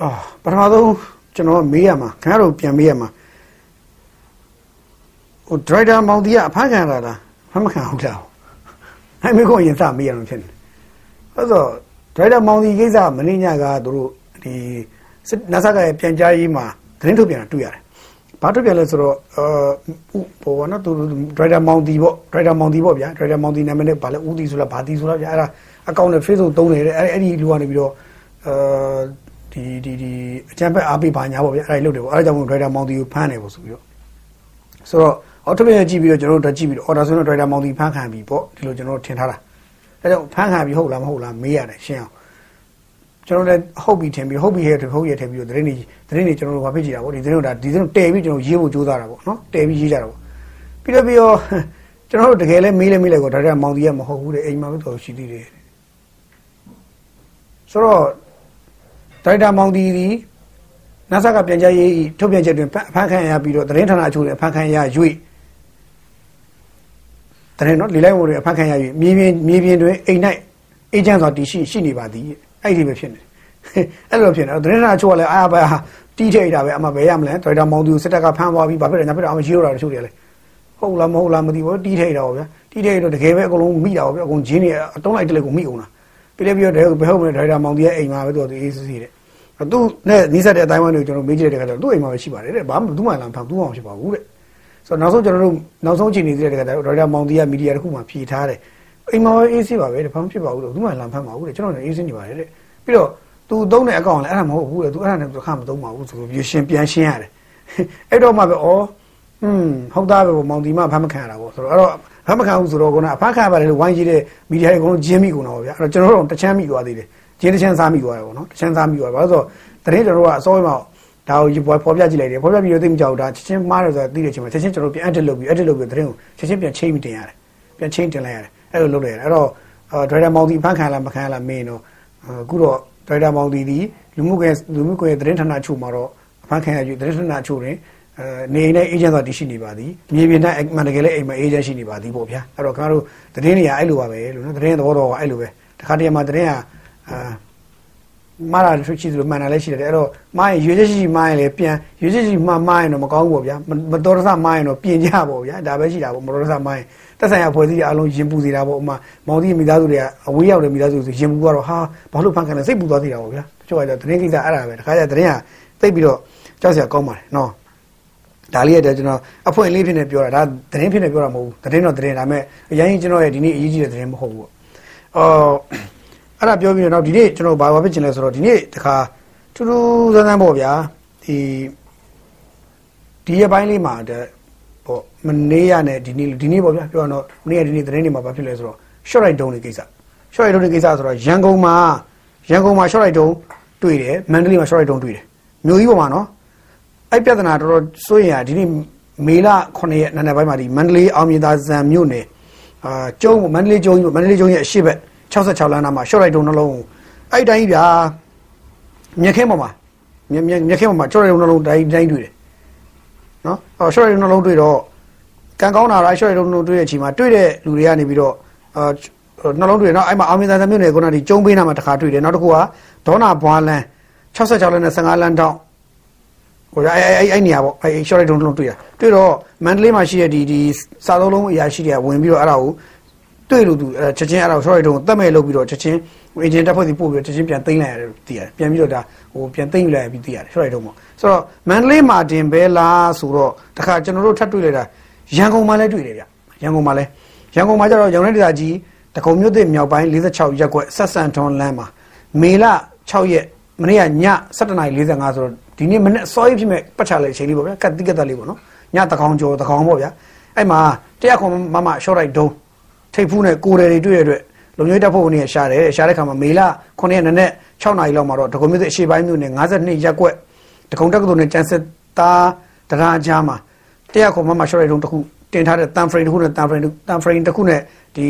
အာပထမဆုံးကျွန်တော်မေးရမှာခင်ဗျားတို့ပြန်မေးရမှာဟိုဒရိုက်တာမောင်တီကအဖမ်းခံရတာလားဖမ်းမခံဟုတ်လားအဲ့မေးခွန်းရင်စမေးရမှာဖြစ်နေအဲ့တော့ဒရိုက်တာမောင်တီကိစ္စမင်းညကသူတို့ဒီနဆာကရဲ့ပြန်ကြားရေးမှာသတင်းထုတ်ပြန်တာတွေ့ရတယ်ဘာထုတ်ပြန်လဲဆိုတော့အာဟိုဘောနော်သူဒရိုက်တာမောင်တီပေါ့ဒရိုက်တာမောင်တီပေါ့ဗျာဒရိုက်တာမောင်တီနာမည်နဲ့ဗာလဲဦးတီဆိုလားဗာတီဆိုလားဗျာအဲ့ဒါအကောင့်နဲ့ Facebook သုံးနေတယ်အဲ့အဲ့ဒီလူကနေပြီးတော့အာ ဒီဒီဒီအချမ်းဖက်အားပေးပါညာပေါ့ဗျာအဲ့ဒါလုပ်တယ်ပေါ့အဲ့ဒါကြောင့်မို့ဒရိုက်တာမောင်တီကိုဖမ်းတယ်ပေါ့ဆိုပြီးတော့ဆိုတော့အော်တိုမက်ကြည့်ပြီးတော့ကျွန်တော်တို့ကြည့်ပြီးတော့အော်ဒါဆိုတော့ဒရိုက်တာမောင်တီဖမ်းခံပြီပေါ့ဒီလိုကျွန်တော်တို့ထင်ထားတာအဲကြောင့်ဖမ်းခံပြီဟုတ်လားမဟုတ်လားမေးရတယ်ရှင်းအောင်ကျွန်တော်လည်းဟုတ်ပြီထင်ပြီးဟုတ်ပြီဟဲ့ဟုတ်ရဲ့ထင်ပြီးတော့သတင်းတွေသတင်းတွေကျွန်တော်တို့ဘာဖြစ်ကြည့်တာပေါ့ဒီသတင်းတို့ဒါဒီသတင်းတဲပြီးကျွန်တော်ရေးဖို့ကြိုးစားတာပေါ့နော်တဲပြီးရေးကြတာပေါ့ပြီးတော့ပြီးတော့ကျွန်တော်တို့တကယ်လဲမေးလဲမေးလဲကိုဒါတက်မောင်တီးရမဟုတ်ဘူးတဲ့အိမ်မှာပဲတော်ရှိသေးတယ်ဆိုတော့ ဒါတက်မောင်တီးဒီနာဆာကပြန်ကြားရေးထုတ်ပြန်ချက်တွင်အဖမ်းခံရပြီးတော့သတင်းဌာနအချို့လည်းအဖမ်းခံရ၍သတင်းနော်လေလိုက်မို့တွေအဖမ်းခံရ၍မြေပြင်မြေပြင်တွင်အိမ်၌အေဂျင့်စွာတည်ရှိရှိနေပါသည်အဲ့ဒီပဲဖြစ်နေအဲ့လိုဖြစ်နေသတင်းဌာနအချို့ကလည်းအာဘာတီးထိတ်တာပဲအမှဘယ်ရမလဲဒရိုက်တာမောင်သူစစ်တပ်ကဖမ်းသွားပြီးဘာဖြစ်လဲညာဖြစ်တယ်အမှရေးရတာတချို့တွေလည်းဟုတ်လားမဟုတ်လားမသိဘူးတီးထိတ်တာပေါ့ဗျာတီးထိတ်တော့တကယ်ပဲအကုန်လုံးမိတာပေါ့ဗျာအကုန်ဂျင်းတွေအတုံးလိုက်တလက်ကိုမိအောင်လား ပြီးလည်းပြီးတော့ဘယ်ဟုတ်မလဲဒရိုက်တာမောင်သူရဲ့အိမ်မှာပဲသူကအေးစစ်စစ်တဲ့သူနဲ့နီးစပ်တဲ့အတိုင်းဝိုင်းတွေကိုကျွန်တော်မေးကြည့်တဲ့ခါကျတော့သူ့အိမ်မှာပဲရှိပါတယ်တဲ့ဘာမှသူ့မှလာမဖမ်းသူ့မှမဖြစ်ပါဘူးတဲ့ဆိုတော့နောက်ဆုံးကျွန်တော်တို့နောက်ဆုံးချိန်နေသေးတဲ့ခါကျတော့ဒရိုက်တာမောင်တီကမီဒီယာတစ်ခုမှဖြေထားတယ်အိမ်မှာပဲအေးစစ်ပါပဲတဲ့ဘာမှဖြစ်ပါဘူးလို့သူ့မှလာမဖမ်းပါဘူးတဲ့ကျွန်တော်လည်းအေးစစ်နေပါတယ်တဲ့ပြီးတော့သူသုံးတဲ့အကောင့်လည်းအဲ့ဒါမဟုတ်ဘူးလေသူအဲ့ဒါနဲ့သူခါမသုံးပါဘူးဆိုတော့ပြရှင်းပြန်ရှင်းရတယ်အဲ့တော့မှပဲဩဟွန်းဟုတ်သားပဲမောင်တီမဖမ်းမခံရတာပေါ့ဆိုတော့အဲ့တော့ ဖမ်းမခံဘူးဆိုတော့ကောအဖမ်းခံပါတယ်လို့ဝိုင်းကြည့်တဲ့မီဒီယာတွေအကုန်လုံးဂျင်းမိကုန်တော့ဗျာအဲ့တော့ကျွန်တော်တို့တချမ်းမိသွားသေးတယ်ဂျင်းတချမ်းစားမိသွားတယ်ပေါ့နော်တချမ်းစားမိသွားတယ်ဘာလို့ဆိုတော့တရင်ကျွန်တော်တို့ကအစောမှာဒါကိုဖော်ပြကြည့်လိုက်တယ်ဖော်ပြပြီးတော့သိမကြောက်တာချက်ချင်းမှားတယ်ဆိုတာသိတဲ့ချိန်မှာချက်ချင်းကျွန်တော်ပြန် edit လုပ်ပြီး edit လုပ်ပြီးတရင်ကိုချက်ချင်းပြန်ချိန်ပြီးတင်ရတယ်ပြန်ချိန်တင်လိုက်ရတယ်အဲ့လိုလုပ်လိုက်ရတယ်အဲ့တော့ driver မောင်တီဖမ်းခံလားမခံလားမင်းတော့အခုတော့ဒရိုက်တာမောင်တီဒီလူမှုကွယ်လူမှုကွယ်သတင်းဌာနအချို့မှာတော့အဖမ်းခံရယူသတင်းဌာနအချို့တွင်အဲ နေနေအေဂျင့်ဆိုတာတရှိနေပါသည်မြေပြင်တိုင်းမှန်တကယ်လည်းအိမ်မှာအေဂျင့်ရှိနေပါသည်ပေါ့ဗျာအဲ့တော့ခင်ဗျားတို့သတင်းတွေကအဲ့လိုပါပဲလို့နော်သတင်းသဘောတော်ကအဲ့လိုပဲတခါတည်းမှာသတင်းကအာမာရာထွချီလို့မှန်တာလည်းရှိတယ်အဲ့တော့မားရင်ရွေးချက်ရှိမားရင်လည်းပြန်ရွေးချက်ရှိမှားမားရင်တော့မကောင်းဘူးပေါ့ဗျာမတော်တဆမားရင်တော့ပြင်ကြပေါ့ဗျာဒါပဲရှိတာပေါ့မတော်တဆမားရင်သက်ဆိုင်ရာဖွဲ့စည်းအလုံးရင်ပူစေတာပေါ့ဥမာမောင်တီမိသားစုတွေကအဝေးရောက်တဲ့မိသားစုတွေရင်ပူကတော့ဟာဘာလို့ဖန်ခံလဲစိတ်ပူသွားသေးတာပေါ့ဗျာတချို့ကတော့သတင်းကိစ္စအဲ့ဒါပဲတခါကျသတင်းကသိပြီးတော့ကြောက်စရာကောင်းပါတယ်နော် ဒါလေးရတယ်ကျွန်တော်အဖွင့်လေးဖြစ်နေပြောတာဒါသတင်းဖြစ်နေပြောတာမဟုတ်ဘူးသတင်းတော့သတင်းဒါပေမဲ့အရင်ကျွန်တော်ရဲ့ဒီနေ့အရေးကြီးတဲ့သတင်းမဟုတ်ဘူးပေါ့အော်အဲ့ဒါပြောပြီးတော့ဒီနေ့ကျွန်တော်ဘာဘာဖြစ်ချင်လဲဆိုတော့ဒီနေ့တခါထူးထူးဆန်းဆန်းပေါ့ဗျာဒီဒီရပိုင်းလေးမှာပေါ့မနေ့ရနဲ့ဒီနေ့ဒီနေ့ပေါ့ဗျာပြောရတော့မနေ့ကဒီနေ့သတင်းတွေမှာဘာဖြစ်လဲဆိုတော့ short right down တွေကိစ္စ short right down တွေကိစ္စဆိုတော့ရန်ကုန်မှာရန်ကုန်မှာ short right down တွေ့တယ်မန္တလေးမှာ short right down တွေ့တယ်မြို့ကြီးပေါ်မှာနော် အဲ့ပြဿနာတော်တော်စိုးရင်ဒီနေ့မေလ9ရက်နေ့နေ့ပိုင်းမှာဒီမန္တလေးအောင်မြင်သာဇံမြို့နယ်အာကျုံမန္တလေးကျုံမန္တလေးကျုံရဲ့အရှိဘက်66လမ်းနာမှာ short right down နှလုံးအဲ့တိုင်းဗျာမြက်ခင်းပေါ်မှာမြက်မြက်ခင်းပေါ်မှာ short right down နှလုံးတိုင်းတိုင်းတွေ့တယ်နော်အော် short ရုံနှလုံးတွေ့တော့ကံကောင်းတာလား short ရုံနှလုံးတွေ့တဲ့အချိန်မှာတွေ့တဲ့လူတွေကနေပြီးတော့အာနှလုံးတွေ့တော့အဲ့မှာအောင်မြင်သာသမြို့နယ်ကဒီကျုံပေးနာမှာတစ်ခါတွေ့တယ်နောက်တစ်ခုကဒေါနာဘွားလန်း66လမ်းနဲ့15လမ်းတောင်း ဟိုအဲ့အဲ့အဲ့နေရာပေါ့အဲ့ short ရုံနှလုံးတွေ့ရတွေ့တော့မန္တလေးမှာရှိတဲ့ဒီဒီစာသုံးလုံးအရာရှိတွေကဝင်ပြီးတော့အဲ့ဒါကိုတွေ့လို့သူချက်ချင်းအဲ့ဒါ short ရုံကိုတတ်မဲ့လုပ်ပြီးတော့ချက်ချင်းအင်ဂျင်တက်ဖွဲ့စီပို့ပြီးတော့ချက်ချင်းပြန်သိမ်းလိုက်ရတယ်သိရတယ်ပြန်ပြီးတော့ဒါဟိုပြန်သိမ်းလိုက်ပြီးသိရတယ် short ရုံပေါ့ဆိုတော့မန္တလေးမှာတင်ပဲလားဆိုတော့တခါကျွန်တော်တို့ထပ်တွေ့လိုက်တာရန်ကုန်မှာလည်းတွေ့တယ်ဗျရန်ကုန်မှာလည်းရန်ကုန်မှာကျတော့ရောင်တဲ့ဒေသကြီးတကုံမြို့သစ်မြောက်ပိုင်း46ရက်ကွက်ဆက်ဆန်ထွန်လမ်းမှာမေလ6ရက်မနေ့ကည7:45ဆိုတော့ ဒီနေ့မနေ့စောရေးဖြစ်မဲ့ပတ်ချလိုက်အချိန်လေးပေါ့ဗျာကတ်တိကတ်လေးပေါ့နော်ညတကောင်ကျော်တကောင်ပေါ့ဗျာအဲ့မှာတရားခွန်မမရှော့လိုက်ဒုံးထိတ်ဖူးနဲ့ကိုယ်တွေတွေ့ရတဲ့လုံမျိုးတပ်ဖွဲ့ဝင်တွေရှာတယ်ရှာတဲ့ခါမှာမေလ9ရက်နေ့နဲ့6နာရီလောက်မှာတော့ဒကုံမြို့သစ်အရှေ့ပိုင်းမြို့နယ်52ရက်ကွက်တကုံတက္ကသိုလ်နဲ့ကျန်းစစ်သားတရားကြားမှာတရားခွန်မမရှော့လိုက်ဒုံးတစ်ခုတင်ထားတဲ့တန်ဖရိန်တစ်ခုနဲ့တန်ဖရိန်တန်ဖရိန်တစ်ခုနဲ့ဒီ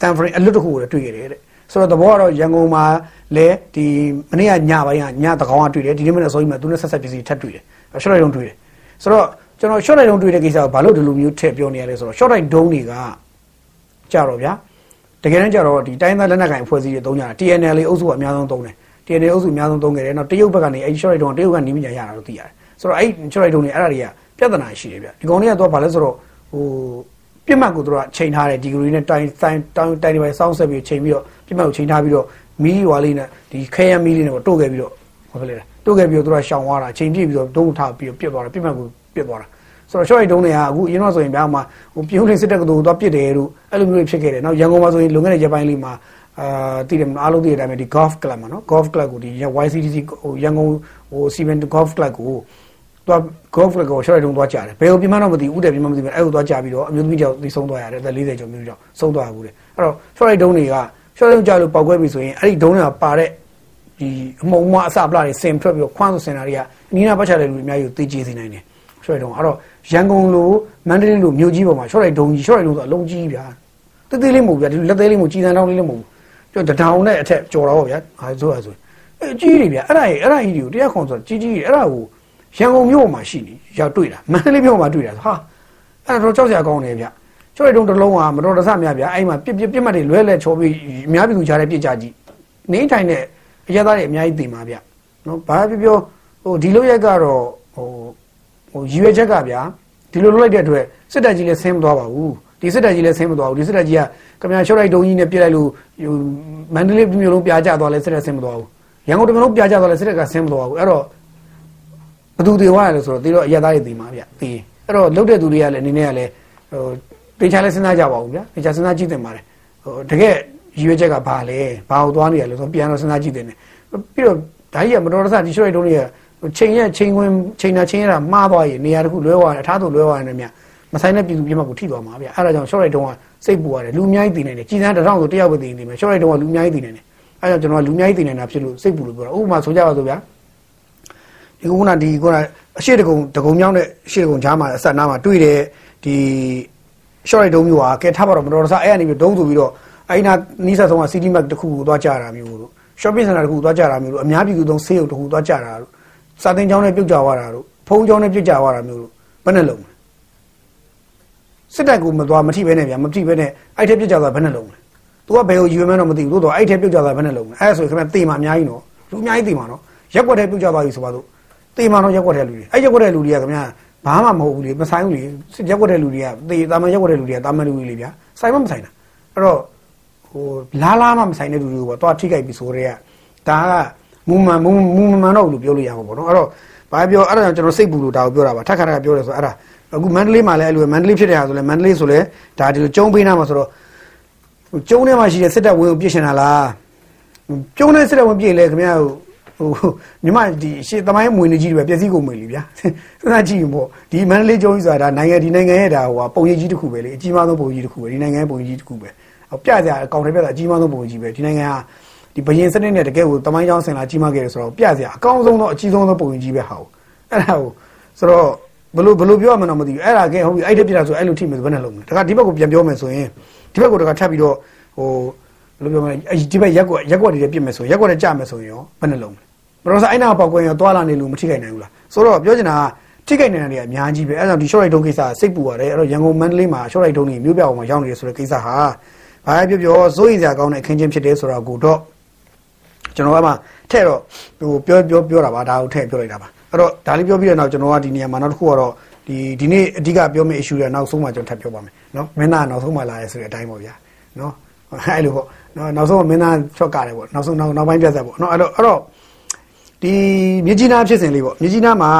တန်ဖရိန်အလွတ်တစ်ခုကိုတွေ့ရတယ်တဲ့ ဆိုတော့သဘောကတော့ရန်ကုန်မှာလည်းဒီမနေ့ကညပိုင်းကညတကောင်ကတွေ့တယ်ဒီနေ့မနေ့အစောကြီးမှာသူနဲ့ဆက်ဆက်ပစ္စည်းထပ်တွေ့တယ်ရှော့လိုက်ဒုံးတွေ့တယ်ဆိုတော့ကျွန်တော် short light တုံးတွေ့တဲ့ကိစ္စကိုဘာလို့ဒီလိုမျိုးထည့်ပြောနေရလဲဆိုတော့ short light တုံးတွေကကြတော့ဗျာတကယ်တမ်းကြတော့ဒီတိုင်းသားလက်နက်ကိုင်အဖွဲ့အစည်းတွေသုံးကြတာ TNL အုပ်စုကအများဆုံးသုံးတယ် TNA အုပ်စုအများဆုံးသုံးခဲ့တယ်နောက်တရုတ်ဘက်ကနေအဲ့ short rate တုံးတရုတ်ကနေမြညာရတာလို့သိရတယ်ဆိုတော့အဲ့ short rate တုံးတွေအဲ့ဒါတွေကပြဿနာရှိတယ်ဗျဒီကောင်တွေကတော့ဘာလဲဆိုတော့ဟို ပြစ်မှတ်ကိုတို့ကချိန်ထားတယ်ဒီဂရီနဲ့တိုင်တိုင်းတိုင်းတိုင်းတွေပဲစောင်းဆက်ပြီးချိန်ပြီးတော့ပြစ်မှတ်ကိုချိန်ထားပြီးတော့မီးရွာလေးနဲ့ဒီခဲရမီးလေးနဲ့တို့ခဲ့ပြီးတော့ဘာဖြစ်လဲတို့ခဲ့ပြီးတော့တို့ကရှောင်သွားတာချိန်ပြည့်ပြီးတော့ဒုံထားပြီးတော့ပြစ်သွားတာပြစ်မှတ်ကိုပြစ်သွားတာဆိုတော့ short rate တုံးတွေကအခုအရင်တော့ဆိုရင်ဗျာမှာဟိုပြုံးလေးစစ်တပ်ကတူတော့ပြစ်တယ်လို့အဲ့လိုမျိုးတွေဖြစ်ခဲ့တယ်နောက်ရန်ကုန်မှာဆိုရင်လွန်ခဲ့တဲ့ရက်ပိုင်းလေးမှာအာတည်တယ်အားလုံးတည်တဲ့အတိုင်းပဲဒီ golf club မှာနော် golf club ကိုဒီ YCDC ဟိုရန်ကုန်ဟို Seven golf club ကို သွား golf club ကို short တုံးသွားကြတယ်ဘယ်လိုပြမတော့မသိဘူးဥတယ်ပြမမသိဘူးအဲ့ကိုသွားကြပြီးတော့အမျိုးသမီးကြောင့်သိဆုံးသွားရတယ်အသက်40ကျော်မျိုးကြောင့်ဆုံးသွားဘူးလေအဲ့တော့ short တုံးတွေက short တုံးကြလို့ပောက်ကွဲပြီဆိုရင်အဲ့ဒီတုံးတွေကပါတဲ့ဒီအမုံမအစပလာတွေဆင်ထွက်ပြီးတော့ခွန်းဆိုဆင်တာတွေကအနီးနားပတ်ချတဲ့လူတွေအများကြီးကိုသိကြစေနိုင်တယ် short တုံးအဲ့တော့ရန်ကုန်လိုမန္တလေးလိုမြို့ကြီးပေါ်မှာ short တုံးကြီး short တုံးဆိုအလုံးကြီးဗျာတိတိလေးမဟုတ်ဗျာဒီလက်သေးလေးမဟုတ်ကြီးတန်းတောင်းလေးလည်းမဟုတ်ဘူးကျတထောင်နဲ့အထက်ကြော်တော့ဗျာဟာဆိုရဆိုအဲကြီးတွေဗျာအဲ့ဒါကြီးအဲ့ဒါကြီးတွေကိုတရားခွန်ဆိုကြီးကြီးအဲ့ဒါကို ရန်ကုန်မြို့မှာရှိနေရောက်တွေ့တာမန္တလေးမြို့မှာတွေ့တာဟာအဲ့တော့ကြောက်စရာကောင်းတယ်ဗျာကျော်ရတုံးတစ်လုံးကမတော်တဆများဗျာအဲ့မှာပြစ်ပြစ်ပြစ်မှတ်တွေလွဲလဲချောပြီးအများပြည်သူကြားတဲ့ပြစ်ကြကြီးနေထိုင်တဲ့အရသားတွေအများကြီးတင်ပါဗျာနော်ဘာပြောပြောဟိုဒီလိုရက်ကတော့ဟိုဟိုရည်ရွယ်ချက်ကဗျာဒီလိုလုပ်လိုက်တဲ့အတွက်စစ်တပ်ကြီးလည်းဆင်းမသွားပါဘူးဒီစစ်တပ်ကြီးလည်းဆင်းမသွားဘူးဒီစစ်တပ်ကြီးကကမြရှော့လိုက်တုံးကြီးနဲ့ပြစ်လိုက်လို့မန္တလေးမျိုးလုံးပြာကျသွားလဲစစ်တပ်ဆင်းမသွားဘူးရန်ကုန်တမျိုးလုံးပြာကျသွားလဲစစ်တပ်ကဆင်းမသွားဘူးအဲ့တော့ ဘသူတွေဝါရလဲဆိုတော့ဒီတော့အရသားတွေတည်မှာဗျတည်အဲ့တော့လုတ်တဲ့သူတွေကလည်းအနေနဲ့ကလည်းဟိုတေချာလဲစဉ်းစားကြပါဦးဗျာတေချာစဉ်းစားကြည့်တင်ပါတယ်ဟိုတကယ်ရည်ရွယ်ချက်ကဘာလဲဘာကိုသွားနေရလဲဆိုပြန်တော့စဉ်းစားကြည့်တင်တယ်ပြီးတော့ဒါကြီးကမတော်တဆဒီရှော့လိုက်တုံးတွေကချိန်ရချိန်ဝင်ချိန်နာချိန်ရတာမှားသွားရင်နေရာတစ်ခုလွဲသွားတယ်အထားသူလွဲသွားတယ်မြတ်မဆိုင်တဲ့ပြည်သူပြည်မကိုထိသွားမှာဗျအဲ့ဒါကြောင့် short right တုံးကစိတ်ပူရတယ်လူအများကြီးတည်နေတယ်ကြီးစန်းတစ်ထောင်ဆိုတယောက်ပဲတည်နေတယ် short right တုံးကလူအများကြီးတည်နေတယ်အဲ့ကြောင့်ကျွန်တော်ကလူအများကြီးတည်နေတာဖြစ်လို့စိတ်ပူလို့ပြောတာဥပမာဆိုကြပါစို့ဗျာ ဒီကုန်းကဒီကုန်းကအရှိတကုံတကုံမြောင်းတဲ့အရှိတကုံကြားမှာအဆက်နားမှာတွေ့တယ်ဒီ short right တုံးမျိုးဟာကဲထားပါတော့မတော်တဆအဲ့အနေပြီးတုံးဆိုပြီးတော့အဲ့နာနီးစပ်ဆုံးက CD Mac တစ်ခုကိုသွားကြတာမျိုးလို့ shopping center တစ်ခုသွားကြတာမျိုးလို့အများပြည်သူသုံးဆေးရုံတစ်ခုသွားကြတာလို့စာတင်ကျောင်းနဲ့ပြုတ်ကြသွားတာလို့ဖုန်းကျောင်းနဲ့ပြုတ်ကြသွားတာမျိုးလို့ဘယ်နဲ့လုံးလဲစစ်တပ်ကမသွားမထိပဲနဲ့ဗျာမထိပဲနဲ့အဲ့ထက်ပြုတ်ကြသွားဘယ်နဲ့လုံးလဲ။ तू ကဘယ်ကိုယူမှန်းတော့မသိဘူးသို့တော့အဲ့ထက်ပြုတ်ကြသွားဘယ်နဲ့လုံးလဲ။အဲ့ဒါဆိုရင်ခင်ဗျတေမာအများကြီးနော်လူအများကြီးတေမာနော်ရက်ွက်တဲ့ပြုတ်ကြသွားပြီဆိုပါတော့ တေမာတော့ရက်ွက်တဲ့လူတွေအဲ့ရက်ွက်တဲ့လူတွေကခင်ဗျဘာမှမဟုတ်ဘူးလေမဆိုင်ဘူးလေရက်ွက်တဲ့လူတွေကတေတာမန်ရက်ွက်တဲ့လူတွေကတာမန်လူတွေလေဗျာဆိုင်မမဆိုင်တာအဲ့တော့ဟိုလားလားမှမဆိုင်တဲ့လူတွေကိုပေါ့သွားထိကြိုက်ပြီဆိုတော့ဒါကမူမှန်မူမူမှန်တော့လို့ပြောလို့ရမှာပေါ့နော်အဲ့တော့ဘာပြောအဲ့ဒါကြောင့်ကျွန်တော်စိတ်ပူလို့ဒါကိုပြောတာပါထက်ခါထက်ပြောတယ်ဆိုအဲ့ဒါအခုမန္တလေးမှာလည်းအဲ့လိုမန္တလေးဖြစ်တဲ့ဟာဆိုလည်းမန္တလေးဆိုလည်းဒါဒီလိုကျုံပေးနာမှာဆိုတော့ကျုံထဲမှာရှိတဲ့စစ်တပ်ဝင်ကိုပြစ်ရှင်တာလားကျုံထဲစစ်တပ်ဝင်ပြစ်လေခင်ဗျားဟို မြမဒီရှေ့သမိုင်းမွေနေကြီးတွေပဲပျက်စီးကုန်မွေလीဗျာစဉ်းစားကြည့်ရင်ပေါ့ဒီမန္တလေးကျုံကြီးဆိုတာဒါနိုင်ငံဒီနိုင်ငံရဲ့ဒါဟိုပုံရိပ်ကြီးတစ်ခုပဲလေအကြီးမားဆုံးပုံရိပ်ကြီးတစ်ခုပဲဒီနိုင်ငံရဲ့ပုံရိပ်ကြီးတစ်ခုပဲပြကြအကောင့်တွေပြတာအကြီးမားဆုံးပုံရိပ်ကြီးပဲဒီနိုင်ငံဟာဒီဘရင်စနစ်နဲ့တကယ်ကိုသမိုင်းကြောင်းဆင်လာကြီးမားခဲ့တယ်ဆိုတော့ပြစရာအကောင်းဆုံးသောအကြီးဆုံးသောပုံရိပ်ကြီးပဲဟာအဲ့ဒါကိုဆိုတော့ဘလို့ဘလို့ပြောရမှန်းတော့မသိဘူးအဲ့ဒါကဲဟုတ်ပြီအဲ့တက်ပြတာဆိုအဲ့လိုထိမယ်ဆိုဘယ်နဲ့လုံးမလဲဒါကဒီဘက်ကိုပြန်ပြောမယ်ဆိုရင်ဒီဘက်ကိုတခါထပ်ပြီးတော့ဟိုဘယ်လိုပြောမလဲဒီဘက်ရက်ကွက်ရက်ကွက်တွေပြစ်မယ်ဆိုရက်ကွက်တွေကြမယ်ဆိုရင်ရောဘယ်နဲ့လုံးမလဲ ဘလို့ဆိုအဲ့နာပေါက်ကွင်းရောတွာလာနေလို့မထိခိုက်နိုင်ဘူးလားဆိုတော့ပြောချင်တာကထိခိုက်နိုင်တယ်အများကြီးပဲအဲ့ဒါကြောင့်ဒီ short right တုံးကိစ္စစိတ်ပူရတယ်အဲ့တော့ရန်ကုန်မန္တလေးမှာ short right တုံးတွေမြို့ပြအောင်မှာရောက်နေတယ်ဆိုတဲ့ကိစ္စဟာဘာပဲပြောပြောစိုးရိမ်စရာကောင်းတဲ့အခင်းချင်းဖြစ်တယ်ဆိုတော့ကိုတော့ကျွန်တော်ကမှထဲ့တော့ဟိုပြောပြောပြောတာပါဒါကိုထဲ့ပြောလိုက်တာပါအဲ့တော့ဒါလေးပြောပြီးတဲ့နောက်ကျွန်တော်ကဒီနေရာမှာနောက်တစ်ခုကတော့ဒီဒီနေ့အဓိကပြောမယ့် issue တွေနောက်ဆုံးမှကျွန်တော်ထပ်ပြောပါမယ်နော်မင်းသားနောက်ဆုံးမှလာရဲဆိုတဲ့အတိုင်းပေါ့ဗျာနော်အဲ့လိုပေါ့နော်နောက်ဆုံးမင်းသားချော့ကားတယ်ပေါ့နောက်ဆုံးနောက်နောက်ပိုင်းပြတ်ဆက်ပေါ့နော်အဲ့တော့အဲ့တော့ ဒီမြကြီးနားဖြစ်စဉ်လေးပေါ့မြကြီးနားမှာ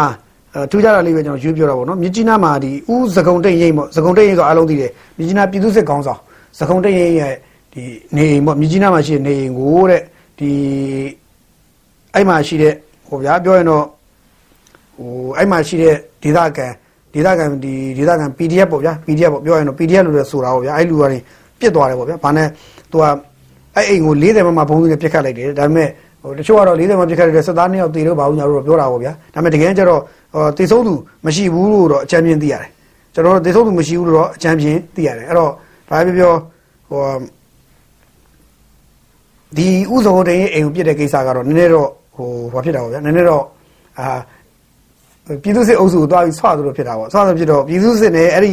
ထူးခြားတာလေးပဲကျွန်တော်ရွေးပြောတာပေါ့နော်မြကြီးနားမှာဒီဥသကုံတိတ်ရိမ့်ပေါ့သကုံတိတ်ရိမ့်ဆိုအားလုံးသိတယ်မြကြီးနားပြည်သူ့စစ်ကောင်းဆောင်သကုံတိတ်ရိမ့်ရဲ့ဒီနေအိမ်ပေါ့မြကြီးနားမှာရှိတဲ့နေအိမ်ကိုတဲ့ဒီအဲ့မှာရှိတဲ့ဟိုဗျာပြောရင်တော့ဟိုအဲ့မှာရှိတဲ့ဒေသခံဒေသခံဒီဒေသခံ PDF ပေါ့ဗျာ PDF ပေါ့ပြောရင်တော့ PDF လို့လည်းဆိုတာပေါ့ဗျာအဲ့လူကနေပြစ်သွားတယ်ပေါ့ဗျာဘာနဲ့သူကအဲ့အိမ်ကို40မမဘုံနဲ့ပြစ်ခတ်လိုက်တယ်ဒါပေမဲ့ ဟိုတချို့ကတော့40မပြစ်ခတ်တဲ့စစ်သားနှစ်ယောက်တေလို့ဘာလို့ညာလို့ပြောတာပေါ့ဗျာဒါပေမဲ့တကယ်ကျတော့တေဆုံးသူမရှိဘူးလို့တော့အကြမ်းပြင်းသိရတယ်ကျွန်တော်တို့တေဆုံးသူမရှိဘူးလို့တော့အကြမ်းပြင်းသိရတယ်အဲ့တော့ဘာပြောပြောဟိုဒီဥဇောတဲ့အိမ်ကိုပြစ်တဲ့ကိစ္စကတော့နည်းနည်းတော့ဟိုဘာဖြစ်တာပေါ့ဗျာနည်းနည်းတော့အာပြည်သူစစ်အုပ်စုကိုတွားပြီးဆွာသလိုဖြစ်တာပေါ့ဆွာသလိုဖြစ်တော့ပြည်သူစစ်နဲ့အဲ့ဒီ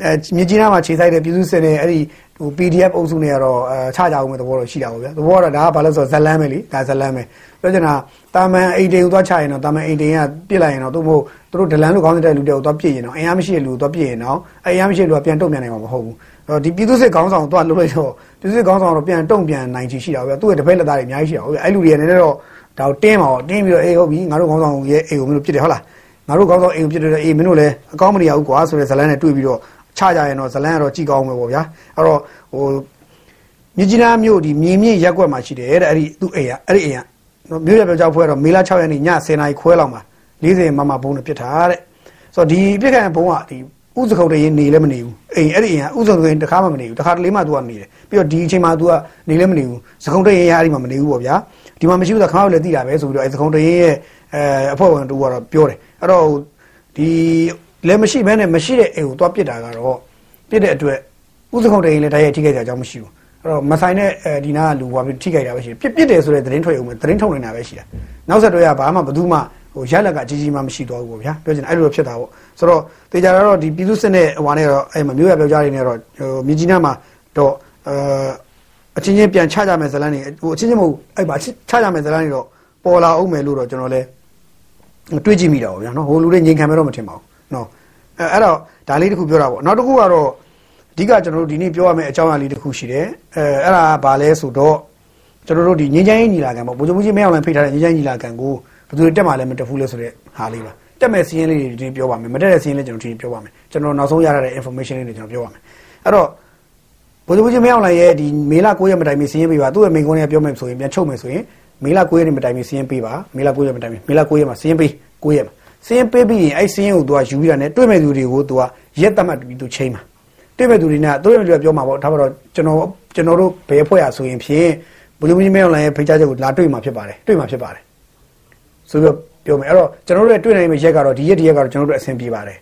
အဲမြကြီးနားမှာခြေဆိုင်တဲ့ပြည်သူစစ်နဲ့အဲ့ဒီဟို PDF အုပ်စုနဲ့ကတော့အဲချကြအောင်မဲ့သဘောတော့ရှိတာပေါ့ဗျာသဘောကတော့ဒါကဘာလို့ဆိုဇလန်းပဲလीဒါဇလန်းပဲပြောချင်တာတာမန်အိမ်တိန်ကိုသွားချရင်တော့တာမန်အိမ်တိန်ကပြစ်လိုက်ရင်တော့သူ့မို့သူတို့ဒလန်လို့ခေါင်းတဲ့လူတွေကိုသွားပြစ်ရင်တော့အင်အားမရှိတဲ့လူကိုသွားပြစ်ရင်တော့အဲအင်အားမရှိတဲ့လူကပြန်တုံ့ပြန်နိုင်မှာမဟုတ်ဘူးအဲ့တော့ဒီပြည်သူစစ်ခေါင်းဆောင်သွားလှုပ်လိုက်တော့ပြည်သူစစ်ခေါင်းဆောင်တော့ပြန်တုံ့ပြန်နိုင်ချင်ရှိတာဗျာသူ့ရဲ့တပည့်လက်သားတွေအများကြီးရှိတာဟုတ်ဗျာအဲ့လူတွေကလည်းတော့ဒါကိုတင်းပါတော့တင်းပြီးတော့အေးဟုတ်ပြီငါတို့ခေါင်းဆောင်ရဲ့အိမ်ကိုမင်းတို့ပြစ်တယ်ဟုတ်လားငါတို့ခေါင်းဆောင်အိမ်ကိုပြစ်တယ်အေးမင်းတို့လည်းအကောင်းမနေရဘူးကွာဆိုတဲ့ဇလန်းနဲ့တွေ့ပြီးတော့ ချကြရင်တော့ဇလန်းကတော့ကြည်ကောင်းမယ်ပေါ့ဗျာအဲ့တော့ဟိုမြကြီးနားမြို့ဒီမြင်းမြင့်ရက်ကွက်မှာရှိတယ်တဲ့အဲ့ဒီသူ့အိမ်ကအဲ့ဒီအိမ်ကနော်မြို့ရပြောက်ကြောက်ဖွဲတော့မေလ6ရက်နေ့ည10:00နာရီခွဲလောက်မှာ40မမဘုံနဲ့ပြစ်ထားတဲ့ဆိုတော့ဒီပြစ်ခံဘုံကဒီဥစခုတ်တရင်နေလည်းမနေဘူးအိမ်အဲ့ဒီအိမ်ကဥစခုတ်တရင်တခါမှမနေဘူးတခါတလေမှသူကနေတယ်ပြီးတော့ဒီအချိန်မှာသူကနေလည်းမနေဘူးစခုတ်တရင်ရအဲ့ဒီမှာမနေဘူးပေါ့ဗျာဒီမှာမရှိဘူးဆိုခမောက်လည်းသိတာပဲဆိုပြီးတော့အဲ့စခုတ်တရင်ရဲ့အဲအဖွဲ့ဝင်တူကတော့ပြောတယ်အဲ့တော့ဒီ လည်းမရှိဘဲနဲ့မရှိတဲ့အိမ်ကိုသွားပြစ်တာကတော့ပြစ်တဲ့အတွက်ဥစခုတ်တရင်လည်းတိုက်ရိုက်ထိခိုက်ကြအကြောင်းမရှိဘူးအဲ့တော့မဆိုင်တဲ့အဲဒီနာကလူကထိခိုက်တာပဲရှိတယ်ပြစ်ပြစ်တယ်ဆိုတဲ့သတင်းထွက်ရုံပဲသတင်းထုတ်နေတာပဲရှိတာနောက်ဆက်တွဲကဘာမှဘယ်သူမှဟိုရက်လက်ကကြီးကြီးမှမရှိတော့ဘူးပေါ့ဗျာပြောချင်အဲ့လိုဖြစ်တာပေါ့ဆိုတော့တေချာတော့ဒီပြည်သူစစ်နဲ့ဟိုကနေတော့အဲ့မှာမျိုးရပြောကြရနေတော့ဟိုမြကြီးနားမှာတော့အဲအချင်းချင်းပြန်ချကြမယ်ဇလန်းနေဟိုအချင်းချင်းမဟုတ်အဲ့ပါချကြမယ်ဇလန်းနေတော့ပေါ်လာအောင်မယ်လို့တော့ကျွန်တော်လည်းတွေးကြည့်မိတာပေါ့ဗျာနော်ဟိုလူတွေငြိမ်ခံမယ်တော့မထင်ပါဘူး နော်အဲအဲ့တော့ဒါလေးတခုပြောတာပေါ့နောက်တစ်ခုကတော့အဓိကကျွန်တော်တို့ဒီနေ့ပြောရမယ့်အကြောင်းအရာလေးတစ်ခုရှိတယ်အဲအဲ့ဒါကဘာလဲဆိုတော့ကျွန်တော်တို့ဒီငင်းချိုင်းညီလာခံပေါ့ဗိုလ်ချုပ်ကြီးမင်းအောင်လှိုင်ဖိတ်ထားတဲ့ငင်းချိုင်းညီလာခံကိုဘယ်သူတက်မှလည်းမတက်ဘူးလဲဆိုတဲ့ဟာလေးပါတက်မဲ့စီးရင်လေးတွေဒီပြောပါမယ်မတက်တဲ့စီးရင်လေးကျွန်တော်ဒီပြောပါမယ်ကျွန်တော်နောက်ဆုံးရထားတဲ့ information လေးတွေကျွန်တော်ပြောပါမယ်အဲ့တော့ဗိုလ်ချုပ်ကြီးမင်းအောင်လှိုင်ရဲ့ဒီမေလ9ရက်မတိုင်မီစီးရင်ပေးပါသူ့ရဲ့မိန်ကုန်းလေးပြောမယ်ဆိုရင်ပြန်ချုပ်မယ်ဆိုရင်မေလ9ရက်နေ့မတိုင်မီစီးရင်ပေးပါမေလ9ရက်မတိုင်မီမေလ9ရက်မှာစီးရင်ပေး9ရက်မှာ စီးရင်ပေးပြီးရင်အဲ့စီးရင်ကိုသူကယူပြီးတာနဲ့တွေ့မဲ့သူတွေကိုသူကရက်တတ်မှတ်ပြီးသူချိန်မှာတွေ့မဲ့သူတွေနဲ့တွေ့မဲ့သူတွေပြောမှာပေါ့ဒါပေမဲ့ကျွန်တော်ကျွန်တော်တို့ဘယ်ဖွဲ့ရဆိုရင်ဖြင့်ဘုရားကြီးမင်းအောင်လိုင်းရဲ့ဖိတ်ကြားချက်ကိုလာတွေ့မှာဖြစ်ပါတယ်တွေ့မှာဖြစ်ပါတယ်ဆိုပြီးပြောမယ်အဲ့တော့ကျွန်တော်တို့ရဲ့တွေ့နိုင်မယ့်ရက်ကတော့ဒီရက်ဒီရက်ကတော့ကျွန်တော်တို့အဆင်ပြေပါတယ်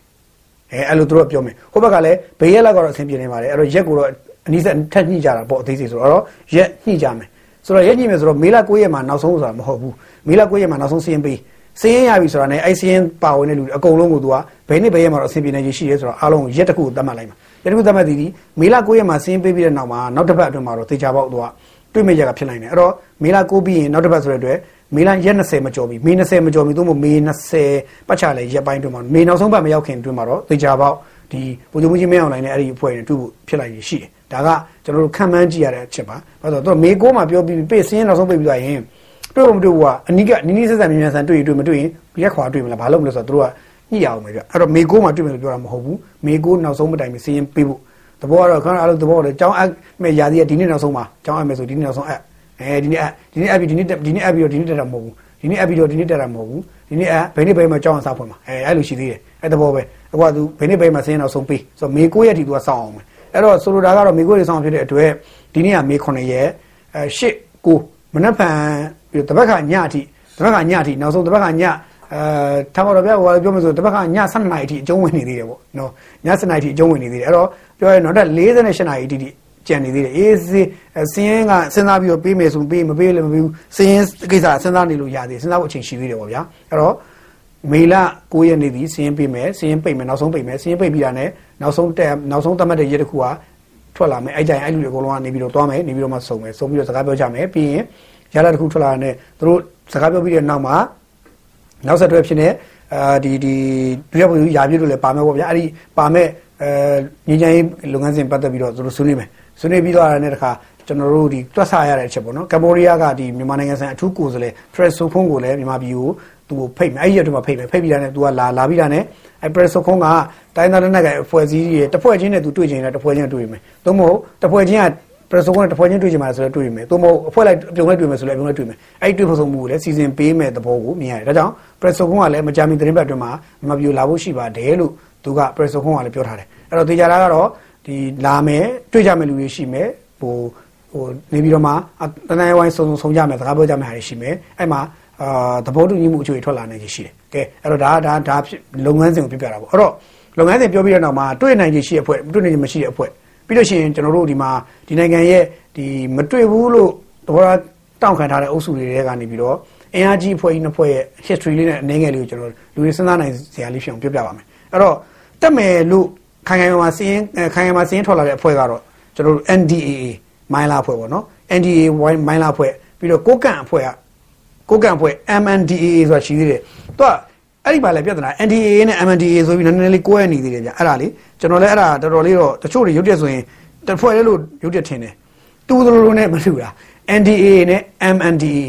အဲအဲ့လိုသူတို့ပြောမယ်ဟိုဘက်ကလည်းဘေးရက်လောက်ကတော့အဆင်ပြေနေပါတယ်အဲ့တော့ရက်ကိုတော့အနည်းဆက်ထက်ညှိကြတာပေါ့အသေးစိတ်ဆိုတော့ရက်ညှိကြမယ်ဆိုတော့ရက်ညှိမယ်ဆိုတော့မေလ9ရက်မှာနောက်ဆုံးဆိုတာမဟုတ်ဘူးမေလ9ရက်မှာနောက်ဆုံးစီးရင်ပေး စင်းရင်ရပြီဆိုတာနဲ့အဲ့စင်းရင်ပါဝင်တဲ့လူတွေအကုန်လုံးကိုသူကဘယ်နှစ်ဘယ်ရက်မှာတော့အဆင်ပြေနေရှိရဲဆိုတော့အားလုံးရက်တစ်ခုကိုသတ်မှတ်လိုက်မှာရက်တစ်ခုသတ်မှတ်သည်ဒီမေလ9ရက်မှာစင်းပေးပြီးတဲ့နောက်မှာနောက်တစ်ပတ်အတွင်းမှာတော့တေချာပေါက်သူကတွေ့မဲ့ရက်ကဖြစ်နိုင်တယ်အဲ့တော့မေလ9ပြီးရင်နောက်တစ်ပတ်ဆိုတဲ့အတွက်မေလရက်20မကျော်ပြီမေ20မကျော်ပြီသို့မဟုတ်မေ20ပတ်ချလဲရက်ပိုင်းအတွင်းမှာမေနောက်ဆုံးပတ်မရောက်ခင်အတွင်းမှာတော့တေချာပေါက်ဒီပုံစံကြီးမင်းအောင်လိုင်းနဲ့အဲ့ဒီအဖွဲ့တွေတွေ့ဖို့ဖြစ်လိုက်ရရှိတယ်ဒါကကျွန်တော်တို့ခံမှန်းကြည့်ရတဲ့အချက်ပါဘာလို့ဆိုတော့မေ9မှာပြောပြီးပေးစင်းနောက်ဆုံးပေးပြီးသွားရင် တွေ့ဖို့မတွေ့ဘူးကအနိကနီးနီးဆက်ဆက်မြန်မြန်ဆန်တွေ့ရင်တွေ့မတွေ့ရင်ရက်ခွာတွေ့မလားဘာလို့မလဲဆိုတော့တို့ကညှိရအောင်ပဲပြအဲ့တော့မေ9မှာတွေ့မယ်လို့ပြောတာမဟုတ်ဘူးမေ9နောက်ဆုံးမတိုင်မစင်းပေးဖို့သဘောကတော့ခဏအားလုံးသဘောလည်းကြောင်းအပ်မဲ့ယာစီကဒီနေ့နောက်ဆုံးမှာကြောင်းအပ်မယ်ဆိုဒီနေ့နောက်ဆုံးအပ်အဲဒီနေ့အပ်ဒီနေ့အပ်ပြီးဒီနေ့ဒီနေ့အပ်ပြီးတော့ဒီနေ့တက်တာမဟုတ်ဘူးဒီနေ့အပ်ပြီးတော့ဒီနေ့တက်တာမဟုတ်ဘူးဒီနေ့အပ်ဘယ်နေ့ဘယ်မှာကြောင်းအောင်စားဖွင့်မှာအဲအဲ့လိုရှိသေးတယ်အဲ့သဘောပဲအခုကသူဘယ်နေ့ဘယ်မှာစင်းနောက်ဆုံးပေးဆိုတော့မေ9ရက်ထိသူကစောင့်အောင်မယ်အဲ့တော့ဆိုလိုတာကတော့မေ9ရက်စောင့်ဖြစ်တဲ့အတွက်ဒီနေ့ကမေ9ရက်အဲ8 9 မနက်ဖြန်ပြီးတပတ်ခါညအထိတပတ်ခါညအထိနောက်ဆုံးတပတ်ခါညအဲထားပါတော့ဗျာဟိုပြောမလို့တပတ်ခါည7နာရီအထိအကျုံးဝင်နေသေးတယ်ပေါ့နော်ည7နာရီအထိအကျုံးဝင်နေသေးတယ်အဲ့တော့ပြောရရင်နောက်ထပ်48နာရီအထိကြံနေသေးတယ်အေးစီစင်းရင်ကစဉ်းစားပြီးတော့ပေးမယ်ဆိုပေးမပေးလည်းမပေးဘူးစင်းရင်ကိစ္စစဉ်းစားနေလို့ရသေးစဉ်းစားဖို့အချိန်ရှိသေးတယ်ပေါ့ဗျာအဲ့တော့မေလ9ရက်နေ့ဒီစင်းရင်ပေးမယ်စင်းရင်ပိတ်မယ်နောက်ဆုံးပိတ်မယ်စင်းရင်ပိတ်ပြီးတာနဲ့နောက်ဆုံးတက်နောက်ဆုံးသတ်မှတ်တဲ့ရက်တစ်ခုက ထွက်လာမယ်အဲ့ကြရင်အဲ့လူတွေအကုန်လုံးကနေပြီးတော့သွားမယ်နေပြီးတော့မှစုံမယ်စုံပြီးတော့စကားပြောကြမယ်ပြီးရင်ရလာတစ်ခုထွက်လာတဲ့သူတို့စကားပြောပြီးတဲ့နောက်မှာနောက်ဆက်တွဲဖြစ်နေအာဒီဒီဒုရဘုရားပြည့်လို့လည်းပါမယ်ပေါ့ဗျာအဲ့ဒီပါမယ်အဲငင်းချိုင်းလုပ်ငန်းစဉ်ပတ်သက်ပြီးတော့သူတို့ဆွေးနွေးမယ်ဆွေးနွေးပြီးတော့တဲ့အခါကျွန်တော်တို့ဒီတွက်ဆရတဲ့အချက်ပေါ့နော်ကမ္ဘောဒီးယားကဒီမြန်မာနိုင်ငံဆိုင်အထူးကိုယ်စားလှယ်ဖရက်ဆိုဖုန်းကိုလည်းမြန်မာပြည်ကို သူ့ကိုဖိတ်မယ်အဲ့ဒီရက်တွေမှာဖိတ်မယ်ဖိတ်ပြီးတာနဲ့သူကလာလာပြီးတာနဲ့အဲ့ဖရက်ဆိုဖုန်းကတိုင်းသားလက်နက်ကအဖွဲ့အစည်းတွေတစ်ဖွဲ့ချင်းနဲ့သူတွေ့ချင်တယ်တစ်ဖွဲ့ချင်းတွေ့မယ်သို့မဟုတ်တစ်ဖွဲ့ချင်းကပရဆိုကတစ်ဖွဲ့ချင်းတွေ့ချင်ပါဆိုတော့တွေ့မယ်သို့မဟုတ်အဖွဲ့လိုက်ပြုံလိုက်တွေ့မယ်ဆိုလည်းပြုံလိုက်တွေ့မယ်အဲ့ဒီတွေ့ဖို့ဆုံးမှုကိုလည်းစီစဉ်ပေးမယ်သဘောကိုမြင်ရတယ်ဒါကြောင့်ပရဆိုကလည်းမကြာမီသတင်းပတ်အတွင်းမှာမပြူလာဖို့ရှိပါတယ်လို့သူကပရဆိုကလည်းပြောထားတယ်အဲ့တော့တေချာတာကတော့ဒီလာမယ်တွေ့ကြမယ်လူတွေရှိမယ်ဟိုဟိုနေပြီးတော့မှတနင်္လာဝိုင်းစုံစုံဆုံးကြမယ်စကားပြောကြမယ်ဟာတွေရှိမယ်အဲ့မှာ အာသဘောတူညီမှုအချို့ထွက်လာနိုင်ခြင်းရှိတယ်ကဲအဲ့တော့ဒါဒါဒါလုပ်ငန်းစဉ်ကိုပြပြတာပေါ့အဲ့တော့လုပ်ငန်းစဉ်ပြောပြီးတဲ့နောက်မှာတွေ့နိုင်ခြင်းရှိတဲ့အဖွဲ့တွေ့နိုင်ခြင်းမရှိတဲ့အဖွဲ့ပြီးလို့ရှိရင်ကျွန်တော်တို့ဒီမှာဒီနိုင်ငံရဲ့ဒီမတွေ့ဘူးလို့သဘောထားတောင်းခံထားတဲ့အုပ်စုတွေတဲကနေပြီးတော့အင်အားကြီးအဖွဲ့ကြီးနှစ်ဖွဲ့ရဲ့ history လေးနဲ့အနေငယ်လေးကိုကျွန်တော်လူတွေစဉ်းစားနိုင်စရာလေးဖြစ်အောင်ပြောပြပါမယ်အဲ့တော့တက်မယ်လို့ခိုင်ခိုင်မာစင်းခိုင်ခိုင်မာစင်းထွက်လာတဲ့အဖွဲ့ကတော့ကျွန်တော်တို့ NDAA မိုင်းလာအဖွဲ့ပေါ့နော် NDAA မိုင်းလာအဖွဲ့ပြီးတော့ကိုကန့်အဖွဲ့က ကိုကန့်အဖွဲ့ MNDAA ဆိုတာရှိသေးတယ်သူကအဲ့ဒီမှာလည်းပြဿနာ NDAA နဲ့ MNDAA ဆိုပြီးနည်းနည်းလေးကိုယ်ရနေသေးတယ်ဗျအဲ့ဒါလေကျွန်တော်လည်းအဲ့ဒါတော်တော်လေးတော့တချို့တွေရုပ်တက်ဆိုရင်တစ်ဖွဲ့လေးလို့ရုပ်တက်ထင်တယ်တူတူလိုနဲ့မတူတာ NDAA နဲ့ MNDAA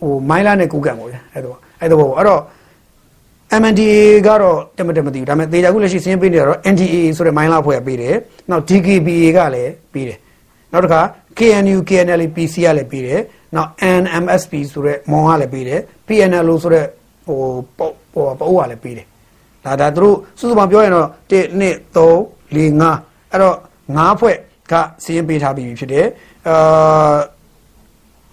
ဟိုမိုင်းလာနဲ့ကိုကန့်ပေါ့ဗျအဲ့တော့အဲ့တော့အဲ့တော့ MNDA ကတော့တမတမသိဘူးဒါပေမဲ့တေချာခုလက်ရှိစင်းပေးနေတော့ NDA ဆိုတဲ့မိုင်းလာဖွဲ့ပေးတယ်နောက် DKBA ကလည်းပေးတယ် နောက်တစ်ခါ KNU KNL PC ကလည်းပေးတယ်နောက် NMSP ဆိုတဲ့မောင်ကလည်းပေးတယ် PNL ဆိုတဲ့ဟိုဟိုပအိုးကလည်းပေးတယ်ဒါဒါသူတို့စုစုပေါင်းပြောရင်တော့1 2 3 4 5အဲ့တော့5ဖွဲ့ကစင်းပေးထားပြီးဖြစ်တယ်အာ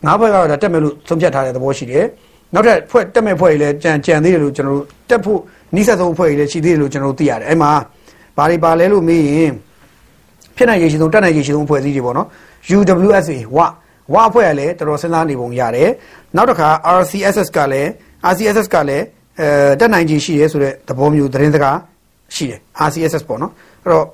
၅ဖွဲ့ကတော့တက်မယ်လို့သုံးဖြတ်ထားတဲ့သဘောရှိတယ်နောက်ထပ်ဖွဲ့တက်မဲ့ဖွဲ့တွေလည်းကြံကြံသေးတယ်လို့ကျွန်တော်တို့တက်ဖို့နိစ္စဆုံးဖွဲ့တွေလည်းရှိသေးတယ်လို့ကျွန်တော်တို့သိရတယ်အဲ့မှာဘာတွေပါလဲလို့မေးရင် ဖြစ်နိုင်ရရှိဆုံးတက်နိုင်ရရှိဆုံးဖွဲ့စည်းတွေပေါ့နော် UWSA ဝဝအဖွဲ့ကလည်းတော်တော်စဉ်းစားနေပုံရတယ်နောက်တစ်ခါ RCSS ကလည်း RCSS ကလည်းအဲတက်နိုင်ကြီးရှိရဲဆိုတဲ့သဘောမျိုးသတင်းစကားရှိတယ် RCSS ပေါ့နော်အဲ့တော့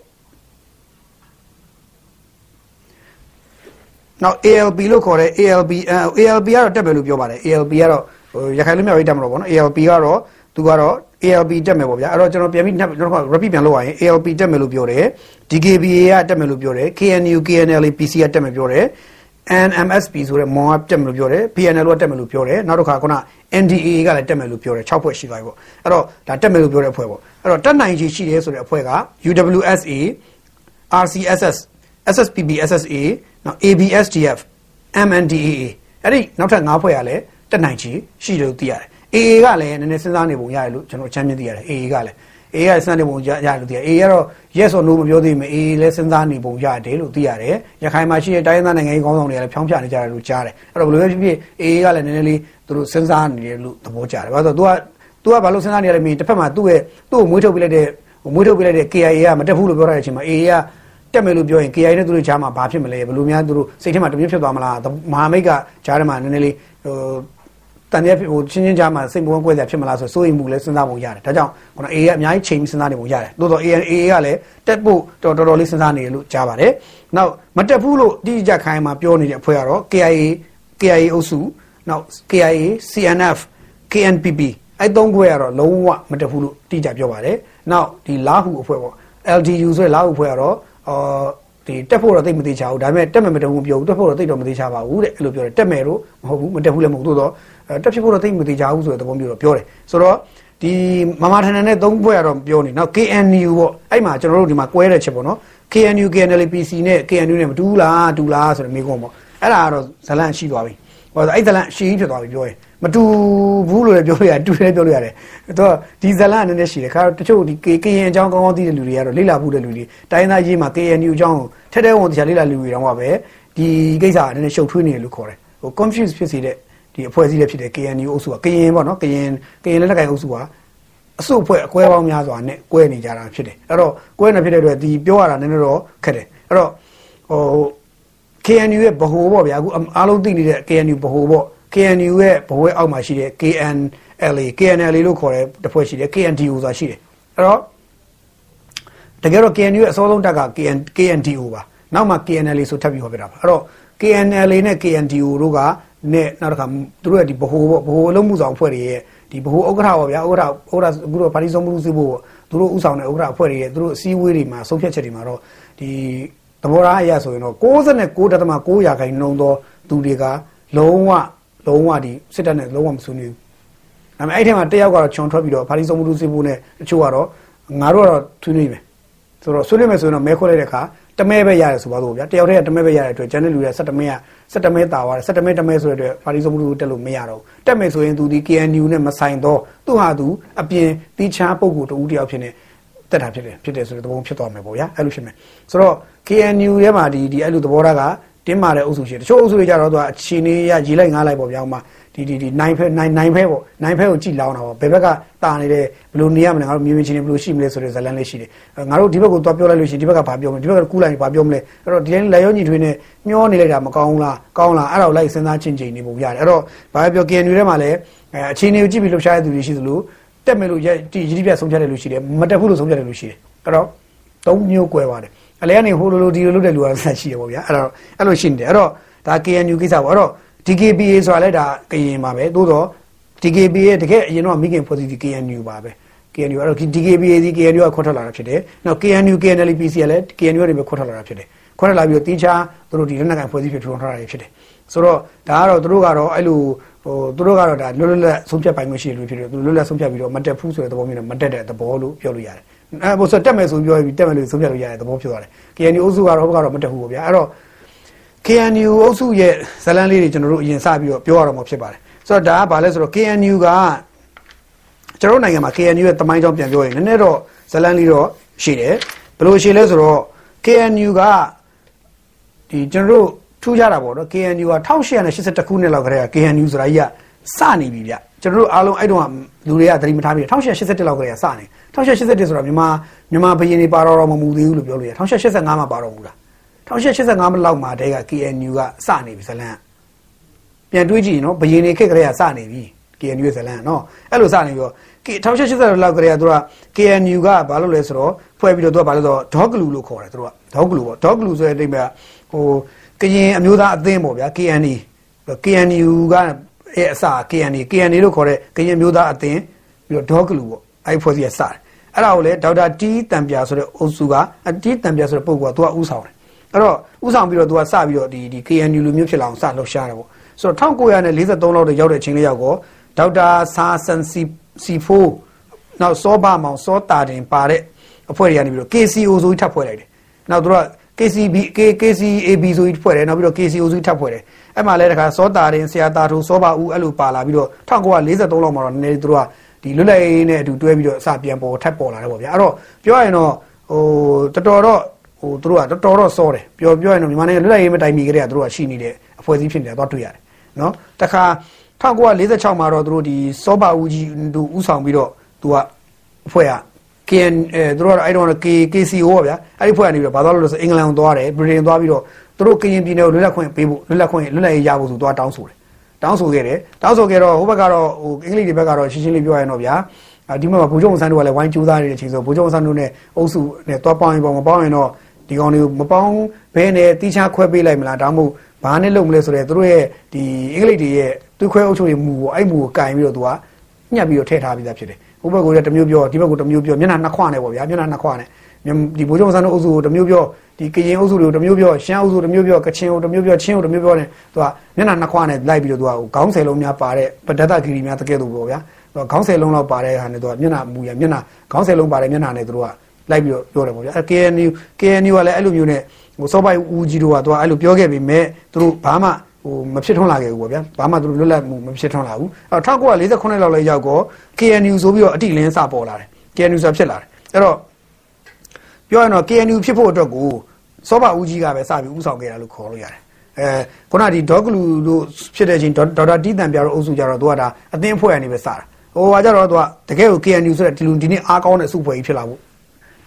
နောက် ALP လို့ခေါ်တဲ့ ALP ALP ကတော့တက်မယ်လို့ပြောပါတယ် ALP ကတော့ဟိုရခိုင်လူမျိုးရေးတက်မှာတော့ဗောနော် ALP ကတော့သူကတော့ ALP တက်မယ်ပေါ့ဗျာအဲ့တော့ကျွန်တော်ပြန်ပြီးနောက်တစ်ခါ repeat ပြန်လုပ်ရရင် ALP တက်မယ်လို့ပြောတယ် DKBA ကတက်မယ်လို့ပြောတယ် KNU KNL PC ကတက်မယ်ပြောတယ် NMSP ဆိုတဲ့မောင်ကတက်မယ်လို့ပြောတယ် PNL ကတက်မယ်လို့ပြောတယ်နောက်တစ်ခါခုန NDAA ကလည်းတက်မယ်လို့ပြောတယ်6ဖွဲ့ရှိသွားပြီပေါ့အဲ့တော့ဒါတက်မယ်လို့ပြောတဲ့အဖွဲ့ပေါ့အဲ့တော့တက်နိုင်ချေရှိတယ်ဆိုတဲ့အဖွဲ့က UWSA RCSS SSPB SSA နောက် ABSDF MNDAA အဲ့ဒီနောက်ထပ်၅ဖွဲ့ကလည်းတက်နိုင်ချေရှိတယ်လို့သိရတယ် AA ကလည်းနည်းနည်းစဉ်းစားနေပုံရတယ်လို့ကျွန်တော်ချမ်းမြင်သိရတယ် AA ကလည်း AA ကစဉ်းစားနေပုံရတယ်လို့သိရတယ် AA ကတော့ yes or no မပြောသေးဘူး AA လည်းစဉ်းစားနေပုံရတယ်လို့သိရတယ်ရခိုင်မှာရှိတဲ့တိုင်းသားနိုင်ငံရေးခေါင်းဆောင်တွေကလည်းဖြောင်းပြနေကြတယ်လို့ကြားတယ်အဲ့တော့ဘယ်လိုပဲဖြစ်ဖြစ် AA ကလည်းနည်းနည်းလေးသူတို့စဉ်းစားနေတယ်လို့သဘောကျတယ်ဘာလို့ဆိုတော့ तू က तू ကဘာလို့စဉ်းစားနေရလဲမင်းတစ်ဖက်မှာသူ့ရဲ့သူ့ကိုမွေးထုတ်ပြလိုက်တဲ့မွေးထုတ်ပြလိုက်တဲ့ KIA ကမတက်ဘူးလို့ပြောရတဲ့အချိန်မှာ AA ကတက်မယ်လို့ပြောရင် KIA နဲ့သူတို့ကြားမှာဘာဖြစ်မလဲဘယ်လိုများသူတို့စိတ်ထဲမှာတပြည့်ဖြစ်သွားမလားမဟာမိတ်ကကြားထဲမှာနည်းနည်းလေးဟို တန်တဲ့ဟိုချင်းချင်းကြားမှာစိတ်မဝင်ကွဲစရာဖြစ်မလားဆိုစိုးရိမ်မှုလည်းစဉ်းစားဖို့ရတယ်ဒါကြောင့်ခုန AA ကအများကြီးချိန်ပြီးစဉ်းစားနေဖို့ရတယ်သို့တော့ AA AA ကလည်းတက်ဖို့တော်တော်လေးစဉ်းစားနေတယ်လို့ကြားပါတယ်နောက်မတက်ဘူးလို့တိကျခိုင်းမှာပြောနေတဲ့အဖွဲ့ကတော့ KIA KIA အုပ်စုနောက် KIA CNF KNPP အဲ့သုံးခွဲကတော့လုံးဝမတက်ဘူးလို့တိကျပြောပါတယ်နောက်ဒီလာဟုအဖွဲ့ပေါ့ LDU ဆိုတဲ့လာဟုအဖွဲ့ကတော့အာဒီတက်ဖို့တော့သိမသေးချာဘူးဒါပေမဲ့တက်မယ်မတက်ဘူးပြောဘူးတက်ဖို့တော့သိတော့မသေးချာပါဘူးတဲ့အဲ့လိုပြောတယ်တက်မယ်တော့မဟုတ်ဘူးမတက်ဘူးလည်းမဟုတ်တော့ တက်ဖြစ်ဖို့တော့သိမသေးချာဘူးဆိုတဲ့သဘောမျိုးတော့ပြောတယ်ဆိုတော့ဒီမမထန်ထန်နဲ့သုံးဖွဲ့ကတော့ပြောနေနောက် KNU ပေါ့အဲ့မှာကျွန်တော်တို့ဒီမှာကွဲတဲ့ချက်ပေါ့နော် KNU KNLPC နဲ့ KNU နဲ့မတူဘူးလားတူလားဆိုတဲ့မိကုန်းပေါ့အဲ့ဒါကတော့ဇလန့်ရှိသွားပြီဟောအဲ့ဇလန့်ရှင်းဖြစ်သွားပြီပြောရင်မတူဘူးလို့လည်းပြောလို့ရတယ်တူတယ်ပြောလို့ရတယ်တော့ဒီဇလန့်နည်းနည်းရှိတယ်ခါတချို့ဒီကရင်အကြောင်းကောင်းကောင်းသိတဲ့လူတွေကတော့လေ့လာမှုတဲ့လူတွေတိုင်းသားရေးမှာ KNU အကြောင်းကိုထက်တဲ့ဝန်တရားလေ့လာလူတွေတောင်မှပဲဒီကိစ္စကနည်းနည်းရှုပ်ထွေးနေတယ်လို့ခေါ်တယ်ဟို confuse ဖြစ်စေတဲ့ ဒီအဖွဲ့အစည်းလည်းဖြစ်တဲ့ KNU အုပ်စုကကရင်ပေါ့နော်ကရင်ကရင်လက်နက်ကိုင်အုပ်စုကအစုအဖွဲ့အကွဲပေါင်းများစွာနဲ့ကွဲနေကြတာဖြစ်တယ်အဲ့တော့ကွဲနေဖြစ်တဲ့အတွက်ဒီပြောရတာနည်းနည်းတော့ခက်တယ်အဲ့တော့ဟို KNU ရဲ့ဗဟိုပေါ့ဗျာအခုအားလုံးသိနေတဲ့ KNU ဗဟိုပေါ့ KNU ရဲ့ဘဝအောက်မှာရှိတဲ့ KNLA KNLA လို့ခေါ်တဲ့တစ်ဖွဲ့ရှိတယ် KNDO ဆိုတာရှိတယ်အဲ့တော့တကယ်တော့ KNU ရဲ့အစောဆုံးတက်က KN KNDO ပါနောက်မှ KNLA ဆိုထပ်ပြီးဟောပြတာပါအဲ့တော့ KNLA နဲ့ KNDO တို့က နဲ့နောက်တစ်ခါသူတို့ရဲ့ဒီဘ ਹੁ ပေါ့ဘ ਹੁ အလုံးမှုဆောင်အဖွဲ့တွေရဲ့ဒီဘ ਹੁ ဥက္ကဋ္ဌပေါ့ဗျာဥက္ကဋ္ဌဥက္ကဋ္ဌအခုတော့ပါတီဆုံးမှုစုဖို့သူတို့ဥဆောင်တဲ့ဥက္ကဋ္ဌအဖွဲ့တွေရဲ့သူတို့အစည်းအဝေးတွေမှာဆုံးဖြတ်ချက်တွေမှာတော့ဒီသဘောထားအရဆိုရင်တော့69.9ရာခိုင်နှုန်းသောသူတွေကလုံးဝလုံးဝဒီစစ်တပ်နဲ့လုံးဝမဆွေးနွေးဘူး။ဒါပေမဲ့အဲ့ထဲမှာတယောက်ကတော့ခြုံထွက်ပြီးတော့ပါတီစုံမှုလူစစ်ဖို့နဲ့တချို့ကတော့ငါတို့ကတော့ဆွေးနွေးမယ်။ဆိုတော့ဆွေးနွေးမယ်ဆိုရင်တော့မဲခွဲလိုက်တဲ့အခါ တမဲပဲရတယ်ဆိုပါတော့ဗျာ။တယောက်တည်းကတမဲပဲရတဲ့အတွက်ကျန်တဲ့လူတွေက17မဲက17မဲတာသွားတယ်17မဲတမဲဆိုတဲ့အတွက်ပါတီစုံမှုလူတက်လို့မရတော့ဘူး။တက်မယ်ဆိုရင်သူဒီ KNU နဲ့မဆိုင်တော့သူ့ဟာသူအပြင်တီးချားပုံကိုတူတယောက်ဖြစ်နေတက်တာဖြစ်တယ်ဖြစ်တယ်ဆိုတဲ့သဘောဖြစ်သွားမယ်ပေါ့ဗျာ။အဲ့လိုဖြစ်မယ်။ဆိုတော့ KNU ထဲမှာဒီဒီအဲ့လိုသဘောထားကတင်းမာတဲ့အုပ်စုရှိတယ်တချို့အုပ်စုတွေကြတော့သူကအချင်းနေရရေးလိုက်ငားလိုက်ပေါ့ဗျာဥမာ ဒီဒီဒီနိုင်ဖဲနိုင်နိုင်ဖဲပေါ့နိုင်ဖဲကိုကြည်လောင်းတာပေါ့ဘယ်ဘက်ကတာနေတဲ့ဘယ်လိုနေရမလဲငါတို့မြေမြချင်းနေဘယ်လိုရှိမလဲဆိုတဲ့ဇလန်လေးရှိတယ်ငါတို့ဒီဘက်ကိုသွားပြောလိုက်လို့ရှိရင်ဒီဘက်ကဘာပြောမလဲဒီဘက်ကကူးလိုက်ဘာပြောမလဲအဲ့တော့ဒီတိုင်းလက်ရောညီထွေးနဲ့မျောနေလိုက်တာမကောင်းလားကောင်းလားအဲ့ဒါကိုလိုက်စဉ်းစားချင်းချင်းနေပုံရတယ်အဲ့တော့ဘာပဲပြော KNU ထဲမှာလည်းအချင်းနေကိုကြည့်ပြီးလှုပ်ရှားတဲ့သူတွေရှိသလိုတက်မယ်လို့ရည်ရည်ပြဆုံးဖြတ်တယ်လို့ရှိတယ်မတက်ဘူးလို့ဆုံးဖြတ်တယ်လို့ရှိတယ်အဲ့တော့သုံးမျိုးကွဲပါတယ်အလဲကနေဟိုလိုလိုဒီလိုလိုတဲ့လူကဆက်ရှိရပေါ့ဗျာအဲ့တော့အဲ့လိုရှိနေတယ်အဲ့တော့ဒါ KNU ကိစ္စပေါ့အဲ့တော့ DKBA ဆိုတာလည်းဒါကရင်ပါပဲသို့တော့ DKBA ရဲ့တကယ်အရင်တော့မိခင်ဖွဲ့စည်းဒီ KNU ပါပဲ KNU အဲ့တော့ DKBA ဒီ KNU ကခွတ်ထွက်လာတာဖြစ်တယ်နောက် KNU KNL PC ကလည်း KNU ကနေပဲခွတ်ထွက်လာတာဖြစ်တယ်ခွတ်ထွက်လာပြီးတော့တင်းချာသူတို့ဒီလက်နက်ကန်ဖွဲ့စည်းဖြစ်ထူထောင်ထားတာဖြစ်တယ်ဆိုတော့ဒါကတော့သူတို့ကတော့အဲ့လိုဟိုသူတို့ကတော့ဒါလွတ်လွတ်လပ်ဆုံးဖြတ်ပိုင်ခွင့်ရှိလို့ဖြစ်တယ်သူလွတ်လပ်ဆုံးဖြတ်ပြီးတော့မတက်ဘူးဆိုတဲ့သဘောမျိုးနဲ့မတက်တဲ့သဘောလို့ပြောလို့ရတယ်အဲဘို့ဆိုတက်မယ်ဆိုပြောပြီးတက်မယ်လို့ဆုံးဖြတ်လို့ရတဲ့သဘောဖြစ်သွားတယ် KNU အုပ်စုကတော့ဘုကတော့မတက်ဘူးပေါ့ဗျာအဲ့တော့ KNU အုပ်စုရဲ့ဇလန်းလေးတွေကျွန်တော်တို့အရင်စပြီးတော့ပြောရတော့မှာဖြစ်ပါတယ်ဆိုတော့ဒါကဘာလဲဆိုတော့ KNU ကကျွန်တော်တို့နိုင်ငံမှာ KNU ရဲ့တမိုင်းကြောင်းပြန်ပြောရင်နည်းနည်းတော့ဇလန်းလေးတော့ရှိတယ်ဘယ်လိုရှိလဲဆိုတော့ KNU ကဒီကျွန်တော်တို့ထူးခြားတာပေါ့နော် KNU က1882ခုနှစ်လောက်ကတည်းက KNU ဆိုတာကြီးကစနေပြီဗျကျွန်တော်တို့အားလုံးအဲ့တုန်းကလူတွေကသတိမထားမိ1881လောက်ကတည်းကစနေ1881ဆိုတာမြန်မာမြန်မာဘရင်တွေပါတော့မမူသေးဘူးလို့ပြောလို့ရ1885မှာပါတော့မူတာ1885 လောက်မှာတည်းက KNU ကစနေပြီဇလန်ပြန်တွေးကြည့်နော်ဘရင်တွေခက်ကလေးကစနေပြီ KNU ရဲ့ဇလန်နော်အဲ့လိုစနေပြီးတော့1880လောက်ကလေးကသူက KNU ကဘာလို့လဲဆိုတော့ဖွဲ့ပြီးတော့သူကဘာလို့ဆိုတော့ဒေါဂလူလို့ခေါ်တယ်သူကဒေါဂလူပေါ့ဒေါဂလူဆိုတဲ့အတိတ်မှာဟိုကရင်အမျိုးသားအသင်းပေါ့ဗျာ KNU KNU ကရဲ့အစ KNU KNU လို့ခေါ်တဲ့ကရင်မျိုးသားအသင်းပြီးတော့ဒေါဂလူပေါ့အဲ့ဖွဲ့စည်းရစတယ်အဲ့ဒါကိုလေဒေါက်တာတီးတံပြာဆိုတဲ့အုပ်စုကအတီးတံပြာဆိုတဲ့ပုဂ္ဂိုလ်ကသူကဥဆောင်တယ် အဲ့တော့ဥဆောင်ပြီးတော့သူကစပြီးတော့ဒီဒီ KNU လူမျိုးဖြစ်လာအောင်စလှုပ်ရှားတယ်ပေါ့ဆိုတော့1943လောက်တည်းရောက်တဲ့အချိန်လေးရောက်တော့ဒေါက်တာဆာဆန်စီစီဖိုးနောက်စောဘမောင်စောတာတင်ပါတဲ့အဖွဲ့တွေကနေပြီးတော့ KCO ဆိုပြီးထပ်ဖွဲ့လိုက်တယ်နောက်သူက KCB KKCAB ဆိုပြီးဖွဲ့တယ်နောက်ပြီးတော့ KCO ဆိုပြီးထပ်ဖွဲ့တယ်အဲ့မှာလည်းတခါစောတာတင်ဆရာတာထိုးစောပါဦးအဲ့လိုပါလာပြီးတော့1943လောက်မှာတော့နည်းနည်းသူတို့ကဒီလွတ်လပ်ရေးနဲ့အတူတွဲပြီးတော့အစပြန်ပေါ်ထပ်ပေါ်လာတယ်ပေါ့ဗျာအဲ့တော့ပြောရရင်တော့ဟိုတော်တော်တော့ ဟိုသူတို့ကတော်တော်တော့စောတယ်ပြောပြောရင်တော့မြန်မာနိုင်ငံလွတ်လပ်ရေးမတိုင်မီကတည်းကသူတို့ကရှိနေတဲ့အဖွဲ့အစည်းဖြစ်နေတာတော့တွေ့ရတယ်နော်တခါ1946မှာတော့သူတို့ဒီစောပါဦးကြီးတို့ဥဆောင်ပြီးတော့သူကအဖွဲ့က KN အဲသူတို့ကတော့အဲ့တော့ K KCO ပေါ့ဗျာအဲ့ဒီဖွဲ့ကနေပြီးတော့ဘာသွားလို့လဲဆိုအင်္ဂလန်ကိုသွားတယ်ဗြိတိန်သွားပြီးတော့သူတို့ကရင်ပြည်နယ်ကိုလွတ်လပ်ခွင့်ပေးဖို့လွတ်လပ်ခွင့်လွတ်လပ်ရေးရဖို့ဆိုသွားတောင်းဆိုတယ်တောင်းဆိုခဲ့တယ်တောင်းဆိုခဲ့တော့ဟိုဘက်ကတော့ဟိုအင်္ဂလိပ်တွေဘက်ကတော့ရှင်းရှင်းလေးပြောရရင်တော့ဗျာဒီမှာဘူဂျုံဆန်းတို့ကလည်းဝိုင်းကျူးသားနေတဲ့အချိန်ဆိုဘူဂျုံဆန်းတို့နဲ့အုပ်စုနဲ့သွားပေါင်းရင်ပေါ့မပေါင်းရင်တော့ ဒီကောင်တွေကိုမပေါင်းဘဲနဲ့တီးခြားခွဲပေးလိုက်မလားဒါမှမဟုတ်ဘာနဲ့လုပ်မလဲဆိုတော့သူတို့ရဲ့ဒီအင်္ဂလိပ်တွေရဲ့သူခွဲအုပ်ချုပ်ရေးမူပေါ့အဲ့မူကိုကင်ပြီးတော့သူကညှက်ပြီးတော့ထည့်ထားပြီးသားဖြစ်တယ်ဟိုဘက်ကတမျိုးပြောဒီဘက်ကတမျိုးပြောမျက်နှာနှစ်ခွနဲ့ပေါ့ဗျာမျက်နှာနှစ်ခွနဲ့ဒီဘိုးကျောင်းဆန်းတို့အုပ်စုကိုတမျိုးပြောဒီကရင်အုပ်စုတွေကိုတမျိုးပြောရှမ်းအုပ်စုတမျိုးပြောကချင်ကိုတမျိုးပြောချင်းကိုတမျိုးပြောနဲ့သူကမျက်နှာနှစ်ခွနဲ့လိုက်ပြီးတော့သူကခေါင်းဆယ်လုံးများပါတဲ့ပဒတ်တဂီရီများတကယ်လို့ပေါ့ဗျာသူကခေါင်းဆယ်လုံးလောက်ပါတဲ့ဟာနဲ့သူကမျက်နှာမူရမျက်နှာခေါင်းဆယ်လုံးပါတဲ့မျက်နှာနဲ့သူတို့က လိုက်ပြီးတော့ပြောတယ်ပေါ့ဗျာအဲ KNU KNU ကလည်းအဲ့လိုမျိုးနဲ့ဟိုစောပိုက်ဦးကြီးတို့ကသူကအဲ့လိုပြောခဲ့ပေမဲ့သူတို့ဘာမှဟိုမဖြစ်ထွန်းလာခဲ့ဘူးပေါ့ဗျာဘာမှသူတို့လွတ်လပ်မှုမဖြစ်ထွန်းလာဘူးအဲ့တော့1948လောက်လည်းရောက်တော့ KNU ဆိုပြီးတော့အတိလင်းစပေါ်လာတယ် KNU ဆိုဖြစ်လာတယ်အဲ့တော့ပြောရင်တော့ KNU ဖြစ်ဖို့အတွက်ကိုစောဘဦးကြီးကပဲစပြီးဥဆောင်ခဲ့တာလို့ခေါ်လို့ရတယ်အဲခုနဒီဒေါကလူတို့ဖြစ်တဲ့အချိန်ဒေါက်တာတီးတန်ပြတော့အုပ်စုကြတော့သူကဒါအသင်းဖွဲ့ကနေပဲစတာဟိုကကြတော့သူကတကယ်ကို KNU ဆိုတဲ့ဒီလူဒီနေ့အားကောင်းတဲ့စုဖွဲ့ကြီးဖြစ်လာဖို့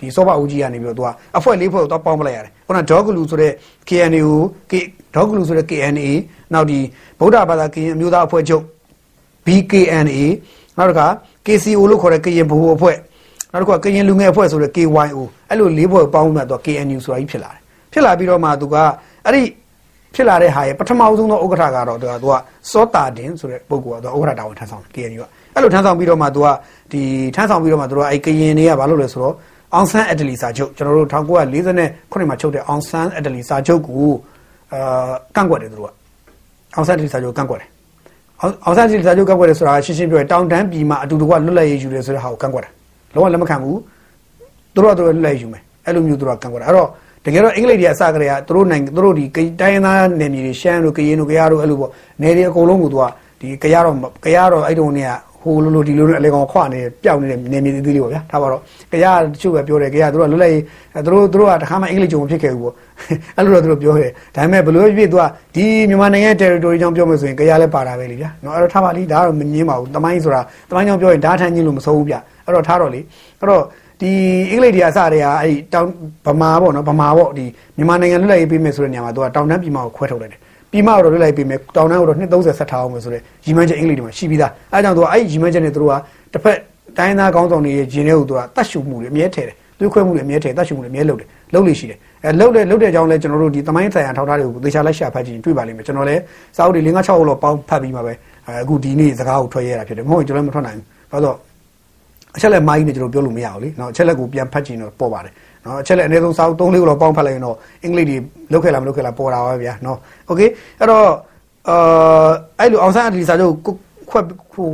ဒီစောဘဦးကြီးကနေပြီးတော့သူကအဖွဲ့လေးဖွဲ့ကိုတော့ပေါင်းပလိုက်ရတယ်ခုနဒေါကလူဆိုတဲ့ KNU ကိုဒေါကလူဆိုတဲ့ KNA နောက်ဒီဗုဒ္ဓဘာသာကရင်အမျိုးသားအဖွဲ့ချုပ် BKNA နောက်တစ်ခါ KCO လို့ခေါ်တဲ့ကရင်ဗဟိုအဖွဲ့နောက်တစ်ခါကရင်လူငယ်အဖွဲ့ဆိုတဲ့ KYO အဲ့လိုလေးဖွဲ့ပေါင်းမှတော့ KNU ဆိုတာကြီးဖြစ်လာတယ်ဖြစ်လာပြီးတော့မှသူကအဲ့ဒီဖြစ်လာတဲ့ဟာရဲ့ပထမဆုံးသောဥက္ကဋ္ဌကတော့သူကသူကစောတာတင်ဆိုတဲ့ပုဂ္ဂိုလ်ကသူဥက္ကဋ္ဌတာဝန်ထမ်းဆောင်တယ် KNU ကအဲ့လိုထမ်းဆောင်ပြီးတော့မှသူကဒီထမ်းဆောင်ပြီးတော့မှသူကအဲ့ကရင်တွေကဘာလုပ်လဲဆိုတော့ အောင်ဆန်းအက်ဒလီစာချုပ်ကျွန်တော်တို့1949မှာချုပ်တဲ့အောင်ဆန်းအက်ဒလီစာချုပ်ကိုအာကန့်ကွက်တယ်သူတို့ကအောင်ဆန်းအက်ဒလီစာချုပ်ကန့်ကွက်တယ်အောင်ဆန်းအက်ဒလီစာချုပ်ကန့်ကွက်တယ်ဆိုတာရှင်းရှင်းပြောရင်တောင်တန်းပြည်မှာအတူတကွလွတ်လပ်ရေးယူတယ်ဆိုတဲ့ဟာကိုကန့်ကွက်တာလုံးဝလက်မခံဘူးသူတို့ကသူတို့လွတ်လပ်ရေးယူမယ်အဲ့လိုမျိုးသူတို့ကကန့်ကွက်တာအဲ့တော့တကယ်တော့အင်္ဂလိပ်တွေအစကတည်းကသူတို့နိုင်သူတို့ဒီတိုင်းရင်းသားနယ်မြေတွေရှမ်းတို့ကရင်တို့ကရတို့အဲ့လိုပေါ့နယ်တွေအကုန်လုံးကိုသူကဒီကရတော့ကရတော့အဲ့တုန်းက ဟိုလိုလိုဒီလိုလိုအလေကောင်ခွနေပျောက်နေတဲ့နေမြေသေးသေးလေးပေါ့ဗျာထားပါတော့ကြရတချို့ပဲပြောတယ်ကြရသူတို့ကလွတ်လပ်ရေးသူတို့သူတို့ကတခါမှအင်္ဂလိပ်ကြုံမဖြစ်ခဲ့ဘူးပေါ့အဲ့လိုတော့သူတို့ပြောတယ်ဒါပေမဲ့ဘလို့ဖြစ်သူကဒီမြန်မာနိုင်ငံ territory ကြောင့်ပြောမယ်ဆိုရင်ကြရလည်းပါတာပဲလေဗျာနော်အဲ့တော့ထားပါလိဒါကတော့မငင်းပါဘူးတမိုင်းဆိုတာတမိုင်းကြောင့်ပြောရင်ဓာတ်ထန်းချင်းလို့မဆုံးဘူးဗျအဲ့တော့ထားတော့လေအဲ့တော့ဒီအင်္ဂလိပ်တွေအစတည်းကအဲ့ဒီတောင်ဗမာပေါ့နော်ဗမာပေါ့ဒီမြန်မာနိုင်ငံလွတ်လပ်ရေးပေးမယ်ဆိုတဲ့နေရာမှာသူကတောင်တန်းပြည်မကိုခွဲထုတ်လိုက်တယ် ပြီးမှတော့လွတ်လိုက်ပေးမယ်တောင်တန်းတော့230ဆက်ထားအောင်မယ်ဆိုတော့ရီမန်ချက်အင်္ဂလိပ်တွေမှာရှိပြီးသားအဲကြောင့်သူကအဲ့ရီမန်ချက်နဲ့သူတို့ကတစ်ဖက်တိုင်းသားကောင်းဆောင်တွေရဲ့ဂျင်းတွေကိုသူကတတ်ရှုမှုတွေအမြဲထည့်တယ်သွေးခွဲမှုတွေအမြဲထည့်တတ်ရှုမှုတွေအမြဲလုပ်တယ်လုပ်လို့ရှိတယ်အဲလုပ်တယ်လုပ်တဲ့အကြောင်းလဲကျွန်တော်တို့ဒီသမိုင်းဆိုင်ရာထောက်ထားတွေကိုသေချာလိုက်ရှာဖတ်ကြည့်တွေ့ပါလိမ့်မယ်ကျွန်တော်လည်းစာအုပ်တွေ5 6အုပ်လောက်ပေါင်းဖတ်ပြီးမှပဲအခုဒီနေ့စကားကိုထွက်ရတာဖြစ်တယ်မဟုတ်ရင်ကျွန်တော်လည်းမထွက်နိုင်ဘူးဘာလို့အချက်လက်မိုင်းနဲ့ကျွန်တော်ပြောလို့မရဘူးလေ။နောက်အချက်လက်ကိုပြန်ဖတ်ကြည့်တော့ပေါ်ပါတယ်။ เนาะအချက်လက်အနည်းဆုံးစာအုပ်3လေးကိုတော့ပေါင်းဖတ်လိုက်ရင်တော့အင်္ဂလိပ်တွေလောက်ခဲ့လားမလောက်ခဲ့လားပေါ်တာပါဗျာเนาะโอเคအဲ့တော့အာအဲ့လိုအောင်ဆန်းအဒီစာချုပ်ခွက်ဟို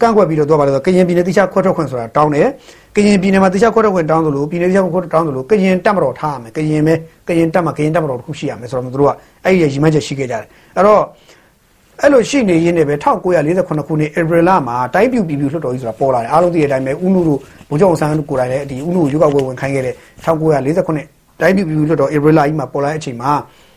ကန့်ကွက်ပြီးတော့တော့ပါလို့ကရင်ပြည်နယ်တိကျခွက်ထွက်ခွင့်ဆိုတာတောင်းတယ်ကရင်ပြည်နယ်မှာတိကျခွက်ထွက်ခွင့်တောင်းသလိုပြည်နယ်တိကျခွက်တောင်းသလိုကရင်တက်မတော်ထားရမယ်ကရင်ပဲကရင်တက်မှာကရင်တက်မတော်တစ်ခုရှိရမယ်ဆိုတော့သူတို့ကအဲ့ဒီရည်မှန်းချက်ရှိခဲ့ကြတယ်အဲ့တော့ အဲ့လိုရှိနေရင်းနဲ့ပဲ1948ခုနှစ်ဧပြီလမှာတိုင်းပြူပြည်ပြူလွှတ်တော်ကြီးဆိုတာပေါ်လာတယ်အားလုံးသိတဲ့အတိုင်းပဲဥနုတို့ဘုံကျောင်းဆန်းကိုယ်တိုင်လည်းဒီဥနုကိုရွေးကောက်ပွဲဝင်ခိုင်းခဲ့တဲ့1948ခုနှစ်တိုင်းပြူပြည်ပြူလွှတ်တော်ဧပြီလကြီးမှာပေါ်လာတဲ့အချိန်မှာ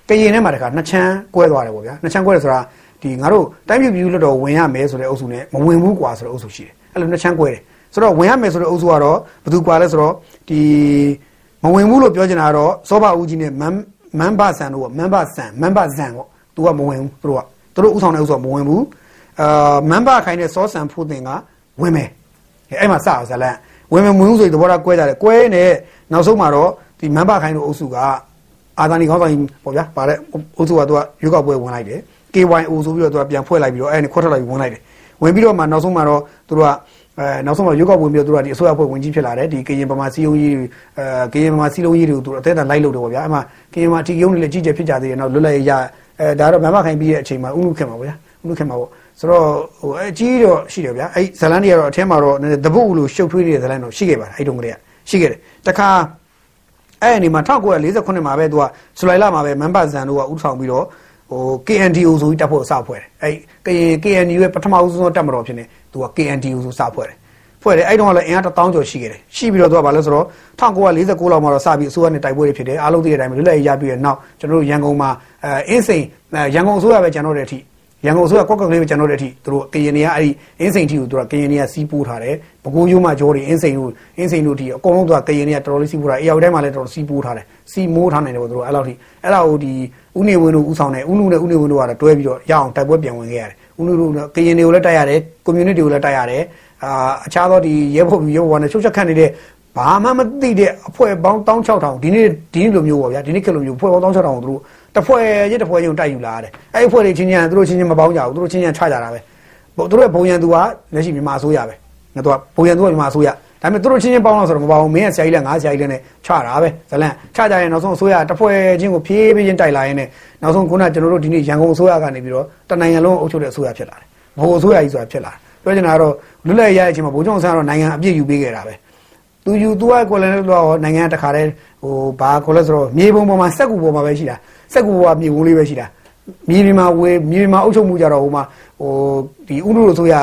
ကရင်ထဲမှာတခါနှစ်ချမ်းကွဲသွားတယ်ပေါ့ဗျာနှစ်ချမ်းကွဲတယ်ဆိုတာဒီငါတို့တိုင်းပြည်ပြည်လွတ်တော်ဝင်ရမယ်ဆိုတဲ့အုပ်စုနဲ့မဝင်ဘူးကွာဆိုတဲ့အုပ်စုရှိတယ်အဲ့လိုနှစ်ချမ်းကွဲတယ်ဆိုတော့ဝင်ရမယ်ဆိုတဲ့အုပ်စုကတော့ဘယ်သူကွာလဲဆိုတော့ဒီမဝင်ဘူးလို့ပြောချင်တာကတော့စောဘဦးကြီးနဲ့မန်မန်ဘဆန်တို့ကမန်ဘဆန်မန်ဘဇန်ပေါ့သူကမဝင်ဘူးသူတို့က သူတို့ဥဆောင်တဲ့အုပ်စုကမဝင်ဘူးအာမန်ဘခိုင်နဲ့စောဆန်ဖို့တင်ကဝင်မယ်အဲ့မှာစအောင်ဇလန်ဝင်မယ်ဝင်ဘူးဆိုရင်သဘောထားကွဲကြတယ်ကွဲနေနောက်ဆုံးမှာတော့ဒီမန်ဘခိုင်တို့အုပ်စုကအာသာနီခေါင်းဆောင်ကြီးပေါ့ဗျာဗါတဲ့အုပ်စုကသူကရွေးကောက်ပွဲဝင်လိုက်တယ် KYO ဆိုပြီးတော့သူကပြန်ဖွဲ့လိုက်ပြီးတော့အဲ့ဒီခွတ်ထွက်လိုက်ပြီးဝင်လိုက်တယ်ဝင်ပြီးတော့မှနောက်ဆုံးမှာတော့သူတို့ကအဲနောက်ဆုံးမှာရွေးကောက်ဝင်ပြီးတော့သူတို့ကဒီအစိုးရဖွဲ့ဝင်ကြီးဖြစ်လာတယ်ဒီကရင်ပမာစီယုံကြီးအဲကရင်ပမာစီလုံးကြီးတွေကိုသူတို့အသက်အတန်လိုက်လို့တော့ဗျာအဲ့မှာကရင်ပမာအထီးယုံတွေလည်းကြီးကျယ်ဖြစ်ကြသေးတယ်နောက်လွတ်လပ်ရ အဲဒါတော့မမခိုင်ပြီးတဲ့အချိန်မှာဥနုခင်မှာဗျာဥနုခင်မှာပေါ့ဆိုတော့ဟိုအကြီးတော့ရှိတယ်ဗျာအဲ့ဇလန်တွေကတော့အထဲမှာတော့တပုတ်လို့ရှုပ်ထွေးနေတဲ့ဇလန်တော့ရှိခဲ့ပါတယ်အဲ့တုန်းကတည်းကရှိခဲ့တယ်တခါအဲ့ဒီမှာ1948မှာပဲသူကဇူလိုင်လမှာပဲမန်ပါဇန်တို့ကဥဆောင်ပြီးတော့ဟို KNDO ဆိုပြီးတက်ဖို့စဖွဲ့တယ်အဲ့ကရင် KNU ရဲ့ပထမဦးဆုံးတက်မတော်ဖြစ်နေသူက KNDO ဆိုစဖွဲ့တယ် ဖွဲ့တယ်အဲ့တုန်းကလည်းအင်အား1000ကျော်ရှိခဲ့တယ်ရှိပြီးတော့သူကဘာလဲဆိုတော့1949လောက်မှာတော့စပြီးအစိုးရနဲ့တိုက်ပွဲတွေဖြစ်တယ်အားလုံးသိတဲ့အတိုင်းပဲလွတ်လပ်ရေးရပြီးတဲ့နောက်ကျွန်တော်တို့ရန်ကုန်မှာအဲအင်းစိန်ရန်ကုန်အစိုးရပဲကျွန်တော်တို့တဲ့အထိရန်ကုန်အစိုးရကွက်ကကလေးပဲကျွန်တော်တို့တဲ့အထိသူတို့ကရင်တွေကအဲ့ဒီအင်းစိန်ထိကိုသူကကရင်တွေကစီးပိုးထားတယ်ဘကိုးရိုးမှကြောတွေအင်းစိန်တို့အင်းစိန်တို့ထိအကုန်လုံးသူကကရင်တွေကတော်တော်လေးစီးပိုးထားတယ်အရာတိုင်းမှာလည်းတော်တော်စီးပိုးထားတယ်စီးမိုးထားနိုင်တယ်ပေါ့သူတို့အဲ့လောက်ထိအဲ့ဒါကိုဒီဥနေဝင်းတို့ဥဆောင်တယ်ဥနုနဲ့ဥနေဝင်းတို့ကတော့တွဲပြီးတော့ရအောင်တိုက်ပွဲပြန်ဝင်ခဲ့ရတယ်ဥနုတို့ကရင်တွေကိုလည်းတိုက်ရတယ် community ကိုလည်းတိုက်ရတယ် အာအခြားသောဒီရဲဖို့ရဲဘော်နဲ့ချုပ်ချက်ခတ်နေတဲ့ဘာမှမသိတဲ့အဖွဲ့ပေါင်း16000ဒီနေ့ဒီနေ့လိုမျိုးပေါ့ဗျာဒီနေ့ကလိုမျိုးအဖွဲ့ပေါင်း16000ကိုသူတို့တစ်ဖွဲ့ရစ်တစ်ဖွဲ့ချင်းတိုက်ယူလာရတယ်အဲ့ဒီအဖွဲ့တွေချင်းချင်းသူတို့ချင်းချင်းမပေါင်းကြဘူးသူတို့ချင်းချင်းချကြတာပဲသူတို့ရဲ့ဘုံရန်သူကလက်ရှိမြန်မာအစိုးရပဲငါတို့ကဘုံရန်သူကမြန်မာအစိုးရဒါပေမဲ့သူတို့ချင်းချင်းပေါင်းလို့ဆိုတော့မပေါဘူးမင်းကဆရာကြီးလည်းငါဆရာကြီးလည်းနဲ့ချတာပဲဇလန်ချကြရင်နောက်ဆုံးအစိုးရတစ်ဖွဲ့ချင်းကိုဖြည်းဖြည်းချင်းတိုက်လာရင်နောက်ဆုံးခုနကကျွန်တော်တို့ဒီနေ့ရန်ကုန်အစိုးရကနေပြီးတော့တနိုင်ငံလုံးအုပ်ချုပ်တဲ့အစိုးရဖြစ်လာတယ်ဘိုးအစိုးရကြီးဆိုတာဖြစ်လာတယ် ပြောချင်တာကတော့လွတ်လပ်ရတဲ့အချိန်မှာဘိုးကျောင်းဆန်းကတော့နိုင်ငံအပြည့်ယူပေးခဲ့တာပဲသူယူသူကကိုလည်းတော့နိုင်ငံတခါတည်းဟိုဘာကိုလဲဆိုတော့မြေပုံပေါ်မှာစက်ကူပေါ်မှာပဲရှိတာစက်ကူပေါ်ကမြေဝန်းလေးပဲရှိတာမြေပြင်မှာဝေးမြေပြင်မှာအုပ်ချုပ်မှုကြတော့ဟိုမှာဟိုဒီဥရုလိုဆိုရ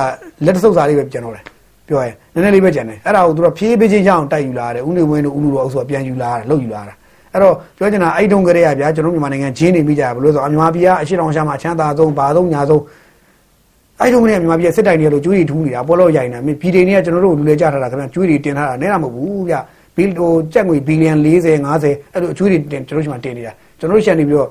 လက်တဆုပ်စာလေးပဲပြန်တော့တယ်ပြောရင်နည်းနည်းလေးပဲကြံတယ်အဲ့ဒါကိုသူတို့ဖြည်းဖြည်းချင်းရအောင်တိုက်ယူလာတယ်ဥနေဝင်းတို့ဥလူတို့အုပ်စုကပြန်ယူလာတာလောက်ယူလာတာအဲ့တော့ပြောချင်တာအဲ့တုန်းကလေးကဗျာကျွန်တော်မြန်မာနိုင်ငံဂျင်းနေမိကြဘလို့ဆိုအမြန်မာပြည်ကအရှိတောင်ရှာမှာချမ်းသာဆုံးဘာဆုံးညာဆုံး အဲ့တုန်းကလေးကမြန်မာပြည်စစ်တိုင်တွေလို့ကျွေးတွေထူးနေတာပေါ်လို့ရိုင်နေတာပြည်တွေတွေကကျွန်တော်တို့လူလဲကြထားတာခင်ဗျကျွေးတွေတင်ထားတာနဲတာမဟုတ်ဘူးဗျဘီဟိုကြက်ငွေဘီလီယံ40 50အဲ့လိုအကျွေးတွေတင်ကျွန်တော်တို့ရှိမှတင်နေတာကျွန်တော်တို့ရှန်နေပြီးတော့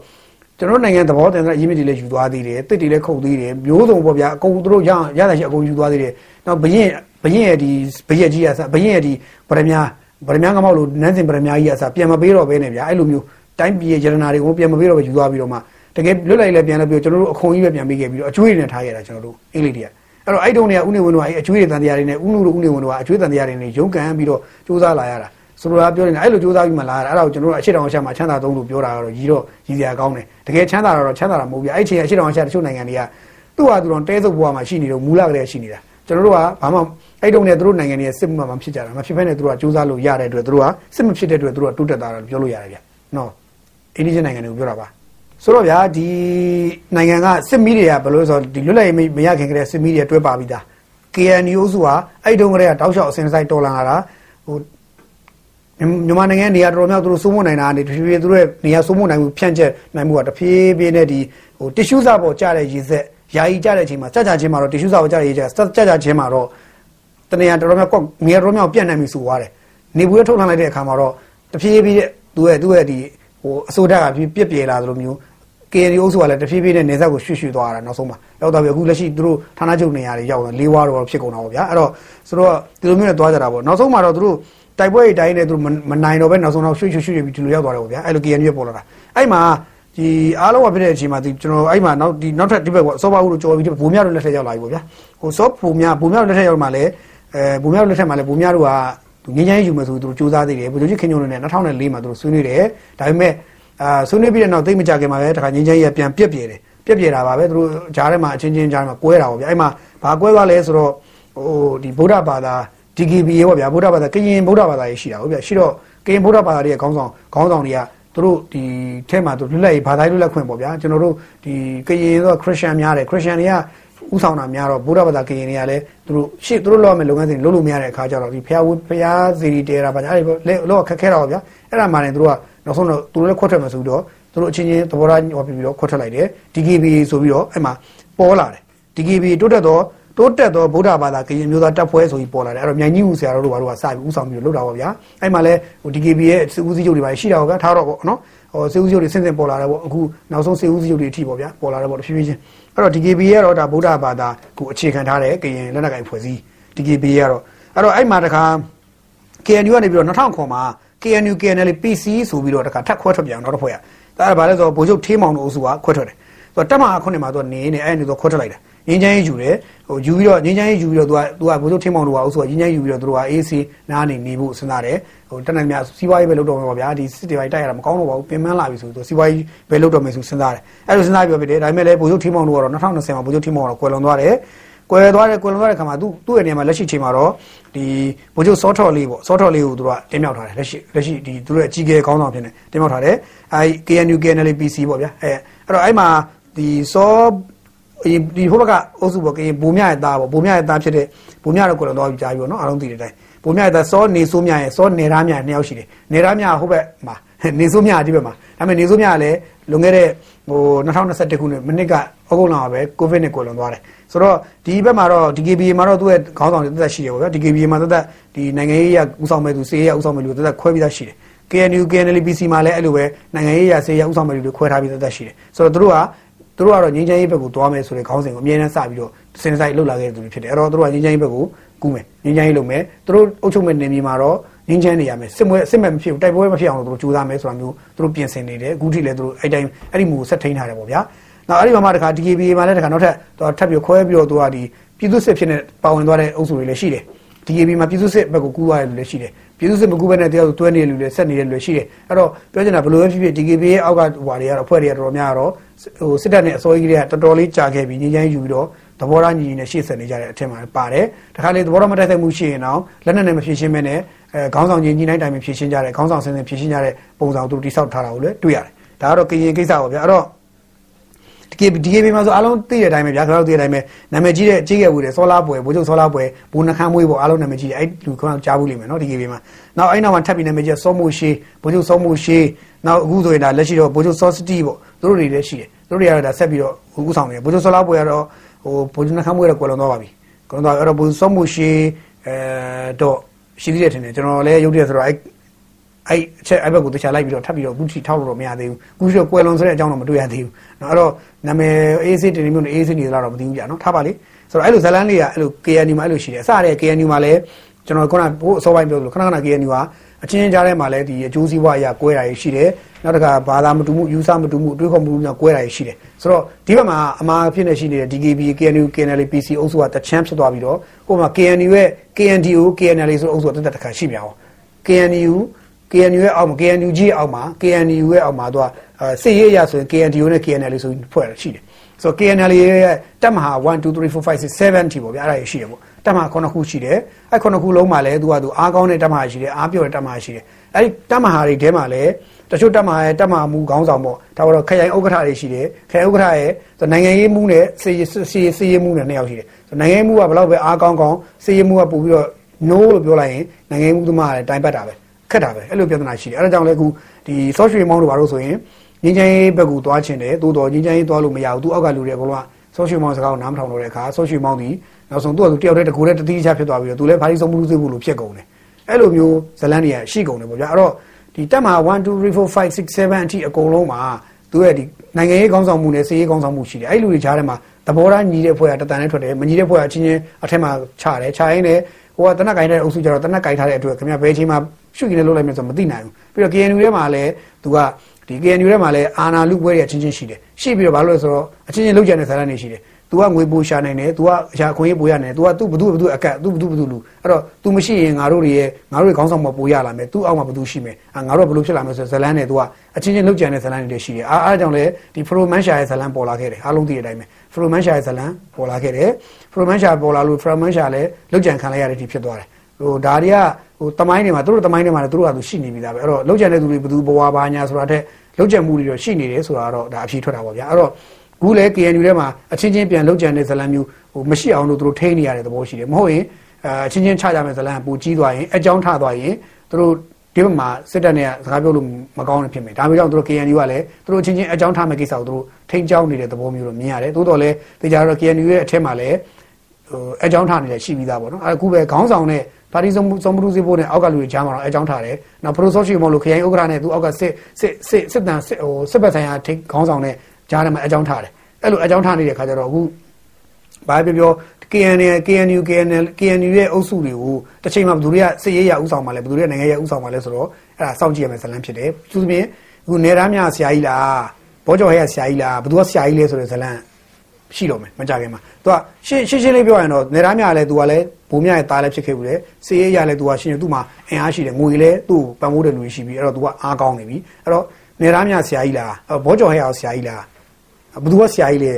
ကျွန်တော်နိုင်ငံသဘောတင်တဲ့အရေးမြစ်တွေလည်းယူသွားသေးတယ်တစ်တွေလည်းခုတ်သေးတယ်မျိုးစုံပေါ့ဗျာအကုန်သူတို့ရရတာရှိအကုန်ယူသွားသေးတယ်နောက်ဘရင်ဘရင်ရဲ့ဒီဘရက်ကြီးအစဘရင်ရဲ့ဒီဗရမ ्या ဗရမ ्या ကမောက်လို့နန်းစင်ဗရမ ्या ကြီးအစပြန်မပေးတော့ဘဲနဲ့ဗျာအဲ့လိုမျိုးတိုင်းပြည်ရဲ့ရတနာတွေကိုပြန်မပေးတော့ပဲယူသွားပြီးတော့မှ တကယ်လွတ်လိုက်လည်းပြန်လို့ပြီးကျွန်တော်တို့အခွန်ကြီးပဲပြန်ပေးခဲ့ပြီးတော့အကျွေးတွေနဲ့ထားရတာကျွန်တော်တို့အင်္ဂလိပ်တွေကအဲ့တော့အဲ့တုန်းကဥနေဝင်တို့ကအဲ့အကျွေးတွေတန်တရားတွေနဲ့ဥနုတို့ဥနေဝင်တို့ကအကျွေးတန်တရားတွေနဲ့ရုန်းကန်ပြီးတော့စူးစမ်းလာရတာဆိုလိုတာပြောနေတာအဲ့လိုစူးစမ်းပြီးမှလာရတာအဲ့ဒါကိုကျွန်တော်တို့အရှိတောင်အရှာမှာချမ်းသာသုံးလို့ပြောတာကတော့ကြီးတော့ကြီးစရာကောင်းတယ်တကယ်ချမ်းသာတာတော့ချမ်းသာတာမဟုတ်ဘူးအဲ့ချိန်အရှိတောင်အရှာတချို့နိုင်ငံတွေကသူ့ဟာသူတော်တဲစုပ်ဘဝမှာရှိနေတော့မူလကလေးရှိနေတာကျွန်တော်တို့ကဘာမှအဲ့တုန်းကသူတို့နိုင်ငံတွေစစ်မှမဖြစ်ကြတာမဖြစ်ဘဲနဲ့သူတို့ကစူးစမ်းလို့ရတဲ့အတွက်သူတို့ကစစ်မဖြစ်တဲ့အတွက်သူတို့ကတိုးတက်တာလို့ပြောလို့ရတယ်ဗျနော်အင်းဒီချင်းနိုင်ငံတွေကိုပြောတာပါ ဆိုတော့ဗျာဒီနိုင်ငံကစစ်မီးတွေကဘယ်လိုဆိုတော့ဒီလွတ်လပ်ရေးမရခင်ကတည်းကစစ်မီးတွေတွဲပါပြီးသား KNU စုဟာအဲ့တုန်းကတည်းကတောက်လျှောက်အစင်ဆိုင်တော်လာတာဟိုမြန်မာနိုင်ငံနေရာတော်များသူတို့စိုးမိုးနိုင်တာကနေတဖြည်းဖြည်းသူတို့ရဲ့နေရာစိုးမိုးနိုင်မှုဖြန့်ကျက်နိုင်မှုကတဖြည်းဖြည်းနဲ့ဒီဟိုတ िश ူးစာပေါ်ကြားတဲ့ရေစက်ယာယီကြားတဲ့အချိန်မှာကြကြချင်းမှာတော့တ िश ူးစာပေါ်ကြားတဲ့ရေစက်ကြကြချင်းမှာတော့တနေရာတော်များကွက်နေရာတော်များပြန့်နိုင်ပြီဆိုသွားတယ်နေဘူးထုတ်ထမ်းလိုက်တဲ့အခါမှာတော့တဖြည်းဖြည်းသူ့ရဲ့သူ့ရဲ့ဒီဟိုအစိုးရကပြစ်ပြေလာသလိုမျိုး KNU အုပ်စုကလည်းတဖြည်းဖြည်းနဲ့နေဆက်ကိုရွှေ့ရွှေ့သွားတာနောက်ဆုံးမှာရောက်တော့ပြီအခုလက်ရှိသူတို့ဌာနချုပ်နေရာတွေရောက်တော့လေးဝါတော့ဖြစ်ကုန်တာပေါ့ဗျာအဲ့တော့ဆိုတော့ဒီလိုမျိုးနဲ့သွားကြတာပေါ့နောက်ဆုံးမှာတော့သူတို့တတိုက်ပွဲတွေတိုင်းနဲ့သူမနိုင်တော့ပဲနောက်ဆုံးတော့ရွှေ့ရွှေ့ရွှေ့ပြီးဒီလိုရောက်သွားတယ်ပေါ့ဗျာအဲ့လို KNU ပေါ်လာတာအဲ့မှာဒီအားလုံးကဖြစ်တဲ့အချိန်မှာဒီကျွန်တော်အဲ့မှာနောက်ဒီနောက်ထပ်ဒီဘက်ပေါ့စောပါဘူးလို့ကြော်ပြီးဘူမြတို့လက်ထက်ရောက်လာပြီပေါ့ဗျာဟိုစောဘူမြဘူမြတို့လက်ထက်ရောက်မှလည်းအဲဘူမြတို့လက်ထက်မှာလည်းဘူမြတို့ကငင်းချိုင်းယူမယ်ဆိုသူတို့စူးစမ်းသေးတယ်ဘူဂျိုကြီးခင်ညုံနဲ့2004မှာသူတို့ဆွေးနွေးတယ်ဒါပေမဲ့ အာဆွေးနွေးပြီးတဲ့နောက်သိမကြခင်မှာပဲတခါငင်းချိုင်းကြီးပြန်ပြက်ပြေတယ်ပြက်ပြေတာပါပဲသူတို့ဂျားထဲမှာအချင်းချင်းဂျားထဲမှာကွဲတာပေါ့ဗျာအဲ့မှာဘာကွဲသွားလဲဆိုတော့ဟိုဒီဗုဒ္ဓဘာသာ DKB ရေပေါ့ဗျာဗုဒ္ဓဘာသာကရင်ဗုဒ္ဓဘာသာရေးရှိတာဟုတ်ဗျာရှိတော့ကရင်ဗုဒ္ဓဘာသာရဲ့ခေါင်းဆောင်ခေါင်းဆောင်တွေကသူတို့ဒီထဲမှာသူလွတ်လပ်ရေးဘာသာရေးလွတ်လပ်ခွင့်ပေါ့ဗျာကျွန်တော်တို့ဒီကရင်ဆိုခရစ်ယာန်များတယ်ခရစ်ယာန်တွေကဥဆောင်တာများတော့ဗုဒ္ဓဘာသာကရင်တွေကလည်းသူတို့ရှေ့သူတို့လောက်မဲ့လုပ်ငန်းစဉ်လုပ်လို့မရတဲ့အခါကျတော့ဒီဖျားဝဖျားစီရီတဲတာပါညာအဲ့ဒီလောခက်ခဲတာပေါ့ဗျာအဲ့ဒါမှလည်းသူတို့က နောက်ဆုံးတော့သူတို့လည်းခွတ်ထွက်မှာဆိုတော့သူတို့အချင်းချင်းသဘောထားဟောပြီးတော့ခွတ်ထွက်လိုက်တယ် DKB ဆိုပြီးတော့အဲ့မှာပေါ်လာတယ် DKB တိုးတက်တော့တိုးတက်သောဗုဒ္ဓဘာသာကရင်မျိုးသားတပ်ဖွဲ့ဆိုပြီးပေါ်လာတယ်အဲ့တော့မြိုင်ကြီးဦးဆရာတော်တို့ဘာလို့ကစပြီးဦးဆောင်ပြီးတော့လုပ်တာပေါ့ဗျာအဲ့မှာလဲဟို DKB ရဲ့စဦးစီးချုပ်တွေပါရှိတာပေါ့ဗျာထားတော့ပေါ့နော်ဟိုစေဦးစီးချုပ်တွေဆင့်ဆင့်ပေါ်လာတယ်ပေါ့အခုနောက်ဆုံးစေဦးစီးချုပ်တွေအထိပေါ့ဗျာပေါ်လာတယ်ပေါ့တဖြည်းဖြည်းချင်းအဲ့တော့ DKB ရဲ့တော့ဒါဗုဒ္ဓဘာသာကိုအခြေခံထားတဲ့ကရင်လက်နက်ကိုင်ဖွဲ့စည်း DKB ရဲ့တော့အဲ့တော့အဲ့မှာတခါ KNU ကနေပြီးတော့2000မှာ KNU KNL PC ဆိုပြီးတော့တခါထပ်ခွဲထွက်ပြန်တော့တစ်ဖွဲ့ရဒါကဘာလဲဆိုတော့ဗိုလ်ချုပ်ထေးမောင်တို့အုပ်စုကခွဲထွက်တယ်ဆိုတော့တက်မခုနှစ်မှာသူကနေနေအဲ့နေသူခွဲထွက်လိုက်တယ်ငင်းချမ်းရေးယူတယ်ဟိုယူပြီးတော့ငင်းချမ်းရေးယူပြီးတော့သူကသူကဘိုးချုပ်ထင်းမောင်တို့ကအုပ်စုကငင်းချမ်းယူပြီးတော့သူတို့က AC နားနေနေဖို့စဉ်းစားတယ်ဟိုတနက်မြစီးပွားရေးပဲလုပ်တော့မှာပါဗျာဒီစစ်တွေတိုက်ရတာမကောင်းတော့ပါဘူးပြင်ပန်းလာပြီဆိုတော့စီးပွားရေးပဲလုပ်တော့မယ်ဆိုစဉ်းစားတယ်အဲ့လိုစဉ်းစားပြီးဖြစ်တယ်ဒါပေမဲ့လည်းဘိုးချုပ်ထင်းမောင်တို့ကတော့2020မှာဘိုးချုပ်ထင်းမောင်ကတော့ကွယ်လွန်သွားတယ် ကွယ်သွားတယ်ကွယ်လွန်သွားတဲ့ခါမှာသူ့သူ့ရဲ့နေရာမှာလက်ရှိချိန်မှာတော့ဒီဘိုးချုပ်စောထော်လေးပေါ့စောထော်လေးကိုသူတို့ကတင်မြောက်ထားတယ်လက်ရှိလက်ရှိဒီသူတို့ရဲ့အကြီးအကဲခေါင်းဆောင်ဖြစ်နေတင်မြောက်ထားတယ်အဲ KNU KNL PC ပေါ့ဗျာအဲအဲ့တော့အဲ့မှာဒီစောဒီဟိုဘက်ကအုပ်စုပေါ့ကရင်ဘိုးမြရဲ့သားပေါ့ဘိုးမြရဲ့သားဖြစ်တဲ့ဘိုးမြတော့ကိုလည်းတော့ကြားပြီးတော့နော်အားလုံးသိတဲ့အတိုင်းဘိုးမြရဲ့သားစောနေဆိုးမြရဲ့စောနေရာမြနှစ်ယောက်ရှိတယ်နေရာမြဟိုဘက်မှာ နေဆိုးမြဒီဘက်မှာဒါပေမဲ့နေဆိုးမြကလည်းလွန်ခဲ့တဲ့ဟို2021ခုနှစ်မိနစ်ကဩဂုတ်လမှာပဲကိုဗစ်နဲ့ကိုလွန်သွားတယ်ဆိုတော့ဒီဘက်မှာတော့ DKB မှာတော့သူ့ရဲ့ခေါင်းဆောင်တွေတက်တက်ရှိတယ်ပေါ့ဗျာ DKB မှာတက်တက်ဒီနိုင်ငံရေးရဥဆောင်မဲ့သူစေးရဥဆောင်မဲ့လူတက်တက်ခွဲပြီးသားရှိတယ် KNU KNLPC မှာလည်းအဲ့လိုပဲနိုင်ငံရေးရစေးရဥဆောင်မဲ့လူတွေခွဲထားပြီးတက်တက်ရှိတယ်ဆိုတော့သူတို့ကသူတို့ကတော့ငင်းချမ်းရေးဘက်ကိုသွားမယ်ဆိုတဲ့ခေါင်းစဉ်ကိုအမြဲတမ်းစပြီးတော့စင်ဆိုင်လှုပ်လာခဲ့တဲ့သူတွေဖြစ်တယ်အဲ့တော့သူတို့ကငင်းချမ်းရေးဘက်ကိုကူးမယ်ငင်းချမ်းရေးလုပ်မယ်သူတို့အုပ်ချုပ်မဲ့နေမြေမှာတော့ ငင်းချမ်းနေရမယ်စစ်မွေးစစ်မဲ့မဖြစ်ဘူးတိုက်ပွဲမဖြစ်အောင်လို့သူတို့ကြိုးစားမယ်ဆိုတာမျိုးသူတို့ပြင်ဆင်နေတယ်အခုထိလည်းသူတို့အဲ့တိုင်းအဲ့ဒီမူကိုဆက်ထိန်းထားတယ်ပေါ့ဗျာနောက်အဲ့ဒီမှာမှတခါ DKB မှာလည်းတခါနောက်ထပ်သူထပ်ပြီးခွဲပြီးတော့သူကဒီပြည်သူစစ်ဖြစ်နေပါဝင်သွားတဲ့အုပ်စုတွေလည်းရှိတယ် DKB မှာပြည်သူစစ်ဘက်ကိုကူးသွားတဲ့လူလည်းရှိတယ်ပြည်သူစစ်မကူးဘဲနဲ့တရားသူတွဲနေတဲ့လူလည်းဆက်နေတဲ့လူလည်းရှိတယ်အဲ့တော့ပြောချင်တာဘယ်လိုပဲဖြစ်ဖြစ် DKB ရဲ့အောက်ကဟွာတွေကတော့အဖွဲ့တွေကတော့တော်တော်များတော့ဟိုစစ်တပ်နဲ့အစိုးရကြီးတွေကတော်တော်လေးကြာခဲ့ပြီးငင်းချမ်းယူပြီးတော့ သဘောထားညီညီနဲ့ရှေ့ဆက်နေကြတဲ့အထက်မှာပါတယ်တခါလေသဘောထားမတိုက်ဆိုင်မှုရှိရင်တော့လက်နက်နဲ့မဖြည့်ရှင်းမဲနဲ့အဲခေါင်းဆောင်ကြီးညီနိုင်တိုင်းမဖြည့်ရှင်းကြတဲ့ခေါင်းဆောင်ဆင်းဆင်းဖြည့်ရှင်းကြတဲ့ပုံစံသူတိဆောက်ထားတာကိုလည်းတွေ့ရတယ်ဒါကတော့ကရင်ကိစ္စပါဗျာအဲ့တော့ဒီဒီကေဘီမှာဆိုအားလုံးသိတဲ့အတိုင်းပဲဗျာကျွန်တော်တို့သိတဲ့အတိုင်းပဲနာမည်ကြီးတဲ့ကြီးခဲ့ဘူးတဲ့ဆောလာပွဲဘိုးချုပ်ဆောလာပွဲဘူနှခမ်းမွေးပေါ့အားလုံးနာမည်ကြီးတယ်အဲ့လူခေါင်းကြားဘူးလိမ့်မယ်နော်ဒီကေဘီမှာနောက်အဲ့နောက်မှာထပ်ပြီးနာမည်ကြီးစောမိုရှိဘိုးချုပ်စောမိုရှိနောက်အခုဆိုရင်ဒါလက်ရှိတော့ဘိုးချုပ်စောစတီပေါ့သူတို့တွေလည်းရှိတယ်သူတို့တွေကတော့ဒါဆက်ပြီးတော့ဥဆောင်နေတယ်ဘိုးချုပ်ဆောလာပွဲကတော့ ဟိုဘိုးချုပ်နှခမ်းမွေးတော့ကွယ်လွန်သွားပါပြီကွယ်လွန်သွားအဲ့တော့ဘိုးချုပ်စောမိုရှိအဲတော့ရှိသေးတယ်ထင်တယ်ကျွန်တော်လည်းရုပ်တရက်ဆိုတော့အဲ့အဲ့အချက်အဲ့ဘက်ကိုတခြားလိုက်ပြီးတော့ထပ်ပြီးတော့အခုထိထောက်လို့တော့မရသေးဘူးအခုထိတော့ကွယ်လွန်ဆိုတဲ့အကြောင်းတော့မတွေ့ရသေးဘူးเนาะအဲ့တော့နာမည်အေးစစ်တင်မျိုးနဲ့အေးစစ်နေလားတော့မသိဘူးကြာเนาะထားပါလေဆိုတော့အဲ့လိုဇလန်းလေးကအဲ့လို KNU မှာအဲ့လိုရှိတယ်အစတဲ့ KNU မှာလည်းကျွန်တော်ခုနဘိုးအစောပိုင်းပြောသလိုခဏခဏ KNU က အချင်းချင်းကြားထဲမှာလည်းဒီအကျိုးစီးပွားအရာကွဲတာရှိတယ်နောက်တစ်ခါဘာသာမတူမှုယူဆမတူမှုအတွေးခေါ်မှုများကွဲတာရှိတယ်ဆိုတော့ဒီဘက်မှာအမှားဖြစ်နေရှိနေတဲ့ DKB KNU KNL PC အုပ်စုကတချမ်းဖြစ်သွားပြီးတော့ဟိုမှာ KNU ရဲ့ KNDO KNL ဆိုအုပ်စုကတက်တက်တခါရှိပြန်အောင် KNU KNU ရဲ့အောက်မှာ KNU ကြီးရဲ့အောက်မှာ KNU ရဲ့အောက်မှာသူကစစ်ရေးရဆိုရင် KNDO နဲ့ KNL ဆိုပြီးဖွဲ့ရရှိတယ် ဆိုတော့ KNL ရဲ့တက်မဟာ1 2 3 4 5 6 7ထိပေါ့ဗျာအဲ့ဒါရှိတယ်ပေါ့တက်မဟာ9ခုရှိတယ်အဲ့9ခုလုံးမှာလည်းသူကသူအားကောင်းတဲ့တက်မဟာရှိတယ်အားပြောတဲ့တက်မဟာရှိတယ်အဲ့ဒီတက်မဟာတွေထဲမှာလည်းတချို့တက်မဟာရဲ့တက်မဟာမူခေါင်းဆောင်ပေါ့ဒါတော့ခရိုင်ဥက္ကဋ္ဌတွေရှိတယ်ခရိုင်ဥက္ကဋ္ဌရဲ့နိုင်ငံရေးမှုနဲ့စီစီစီရေးမှုနဲ့နှစ်ယောက်ရှိတယ်နိုင်ငံရေးမှုကဘယ်လောက်ပဲအားကောင်းကောင်းစီရေးမှုကပို့ပြီးတော့ no လို့ပြောလိုက်ရင်နိုင်ငံရေးမှုသမားကလည်းတိုင်ပတ်တာပဲခက်တာပဲအဲ့လိုပြဿနာရှိတယ်အဲ့ဒါကြောင့်လည်းအခုဒီ source ရွှေမောင်းတို့ဘာလို့ဆိုရင် ငင်းချိုင်းဘက်ကိုသွားချင်တယ်သို့တော်ငင်းချိုင်းသွားလို့မရဘူးသူအောက်ကလူတွေအကုန်လုံးက source ရွှေမောင်းစကားကိုနားမထောင်တော့တဲ့အခါ source ရွှေမောင်းဒီနောက်ဆုံးသူ့ကသူတယောက်တည်းတကူတည်းတတိယဖြစ်သွားပြီးတော့သူလည်းဘာလို့ဆုံးမှုသိဖို့လို့ဖြစ်ကုန်တယ်အဲ့လိုမျိုးဇလန်းတွေကရှိကုန်တယ်ပေါ့ဗျာအဲ့တော့ဒီတက်မှာ1 2 3 4 5 6 7အထိအကုန်လုံးမှာသူရဲ့ဒီနိုင်ငံရေးကောင်းဆောင်မှုနဲ့စီးရေးကောင်းဆောင်မှုရှိတယ်အဲ့လူတွေကြားထဲမှာသဘောထားညီတဲ့ဖွဲ့ကတတန်နဲ့ထွက်တယ်မညီတဲ့ဖွဲ့ကအချင်းချင်းအထက်မှာခြားတယ်ခြားရင်းနဲ့ဟိုကတနက်ကင်တဲ့အုပ်စုကျတော့တနက်ကင်ထားတဲ့အတွက်ခင်ဗျဘယ်ချိန်မှာရှုရင်လည်းလုပ်လိုက်မယ်ဆိုတော့မသိနိုင်ဘူးပြီးတော့ KNU ထဲမှာလည်းသူက ဒီ KNU ထဲမှာလည်းအာနာလူပွဲတွေအချင်းချင်းရှိတယ်ရှိပြီးတော့ဘာလို့လဲဆိုတော့အချင်းချင်းလောက်ကြတဲ့ဇာတ်လမ်းတွေရှိတယ် तू ကငွေပိုရှာနိုင်တယ် तू ကအရာခွင့်ရေးပိုရနိုင်တယ် तू က तू ဘသူဘသူအကတ် तू ဘသူဘသူလူအဲ့တော့ तू မရှိရင်ငါတို့တွေရဲ့ငါတို့တွေခေါင်းဆောင်မပိုရလာမယ် तू အောက်မှာဘသူရှိမယ်အာငါတို့ကဘလို့ဖြစ်လာမယ်ဆိုဇလန်းနဲ့ तू ကအချင်းချင်းလောက်ကြတဲ့ဇလန်းတွေရှိတယ်အားအားကြောင့်လည်းဒီ Fromansha ရဲ့ဇလန်းပေါ်လာခဲ့တယ်အားလုံးသိတဲ့အတိုင်းပဲ Fromansha ရဲ့ဇလန်းပေါ်လာခဲ့တယ် Fromansha ပေါ်လာလို့ Fromansha လည်းလောက်ကြံခံလိုက်ရတဲ့ဒီဖြစ်သွားတယ် ဟိုဒါတွေကဟိုတမိုင်းတွေမှာသူတို့တမိုင်းတွေမှာလည်းသူတို့ကသူရှိနေပြီသားပဲအဲ့တော့လောက်ကြံတဲ့သူတွေဘသူဘဝဘာညာဆိုတာတဲ့လောက်ကြံမှုတွေတော့ရှိနေတယ်ဆိုတာတော့ဒါအဖြေထွက်တာပေါ့ဗျာအဲ့တော့ခုလည်း KNU ထဲမှာအချင်းချင်းပြန်လောက်ကြံတဲ့ဇလံမျိုးဟိုမရှိအောင်လို့သူတို့ထိန်းနေရတဲ့သဘောရှိတယ်မဟုတ်ရင်အချင်းချင်းချကြမယ်ဇလံပူကြီးသွားရင်အကြောင်းထသွားရင်သူတို့ဒီဘက်မှာစစ်တပ်နဲ့စကားပြောလို့မကောင်းတဲ့ဖြစ်မယ်ဒါမျိုးကြောင့်သူတို့ KNU ကလည်းသူတို့အချင်းချင်းအကြောင်းထားမဲ့ကိစ္စကိုသူတို့ထိန်းကျောင်းနေတဲ့သဘောမျိုးတော့မြင်ရတယ်သို့တော်လည်းတေချာတော့ KNU ရဲ့အထက်မှာလည်းဟိုအကြောင်းထားနေတယ်ရှိပြီးသားပေါ့နော်အခုပဲခေါင်းဆောင်နဲ့ ပါတီစုံစုံပလူစီဖို့နဲ့အောက်ကလူတွေကြားမှာတော့အကြောင်းထားတယ်နောက်ပရိုဆော့ချီမောလို့ခရိုင်ဥက္ကရာနဲ့သူအောက်ကစစ်စစ်စစ်စစ်တန်စစ်ဟိုစစ်ဘက်ဆိုင်ရာထိခေါင်းဆောင်နဲ့ကြားထဲမှာအကြောင်းထားတယ်အဲ့လိုအကြောင်းထားနေတဲ့ခါကျတော့အခုဘာပြောပြော KNL KNU KNL KNU ရဲ့အုပ်စုတွေကိုတစ်ချိန်မှာဘယ်သူတွေကစစ်ရေးရဥဆောင်မှာလဲဘယ်သူတွေကနိုင်ငံရေးဥဆောင်မှာလဲဆိုတော့အဲ့ဒါစောင့်ကြည့်ရမယ်ဇလန်းဖြစ်တယ်သူသဖြင့်အခုနေရမ်းများဆရာကြီးလားဘောကျော်ဟဲ့ဆရာကြီးလားဘယ်သူကဆရာကြီးလဲဆိုတဲ့ဇလန်း ရှိတော့မယ်မကြခင်မှာသူကရှင်းရှင်းရှင်းလေးပြောရင်တော့နေရမ်းများလည်းသူကလည်းဘုံမြရဲ့သားလည်းဖြစ်ခဲ့ဘူးလေစစ်ရေးရလည်းသူကရှင်းသူ့မှာအင်အားရှိတယ်ငွေလည်းသူ့ပံ့ပိုးတဲ့လူရှိပြီအဲ့တော့သူကအားကောင်းနေပြီအဲ့တော့နေရမ်းများဆရာကြီးလားဘောကျော်ဟဲ့အောင်ဆရာကြီးလားဘသူကဆရာကြီးလဲ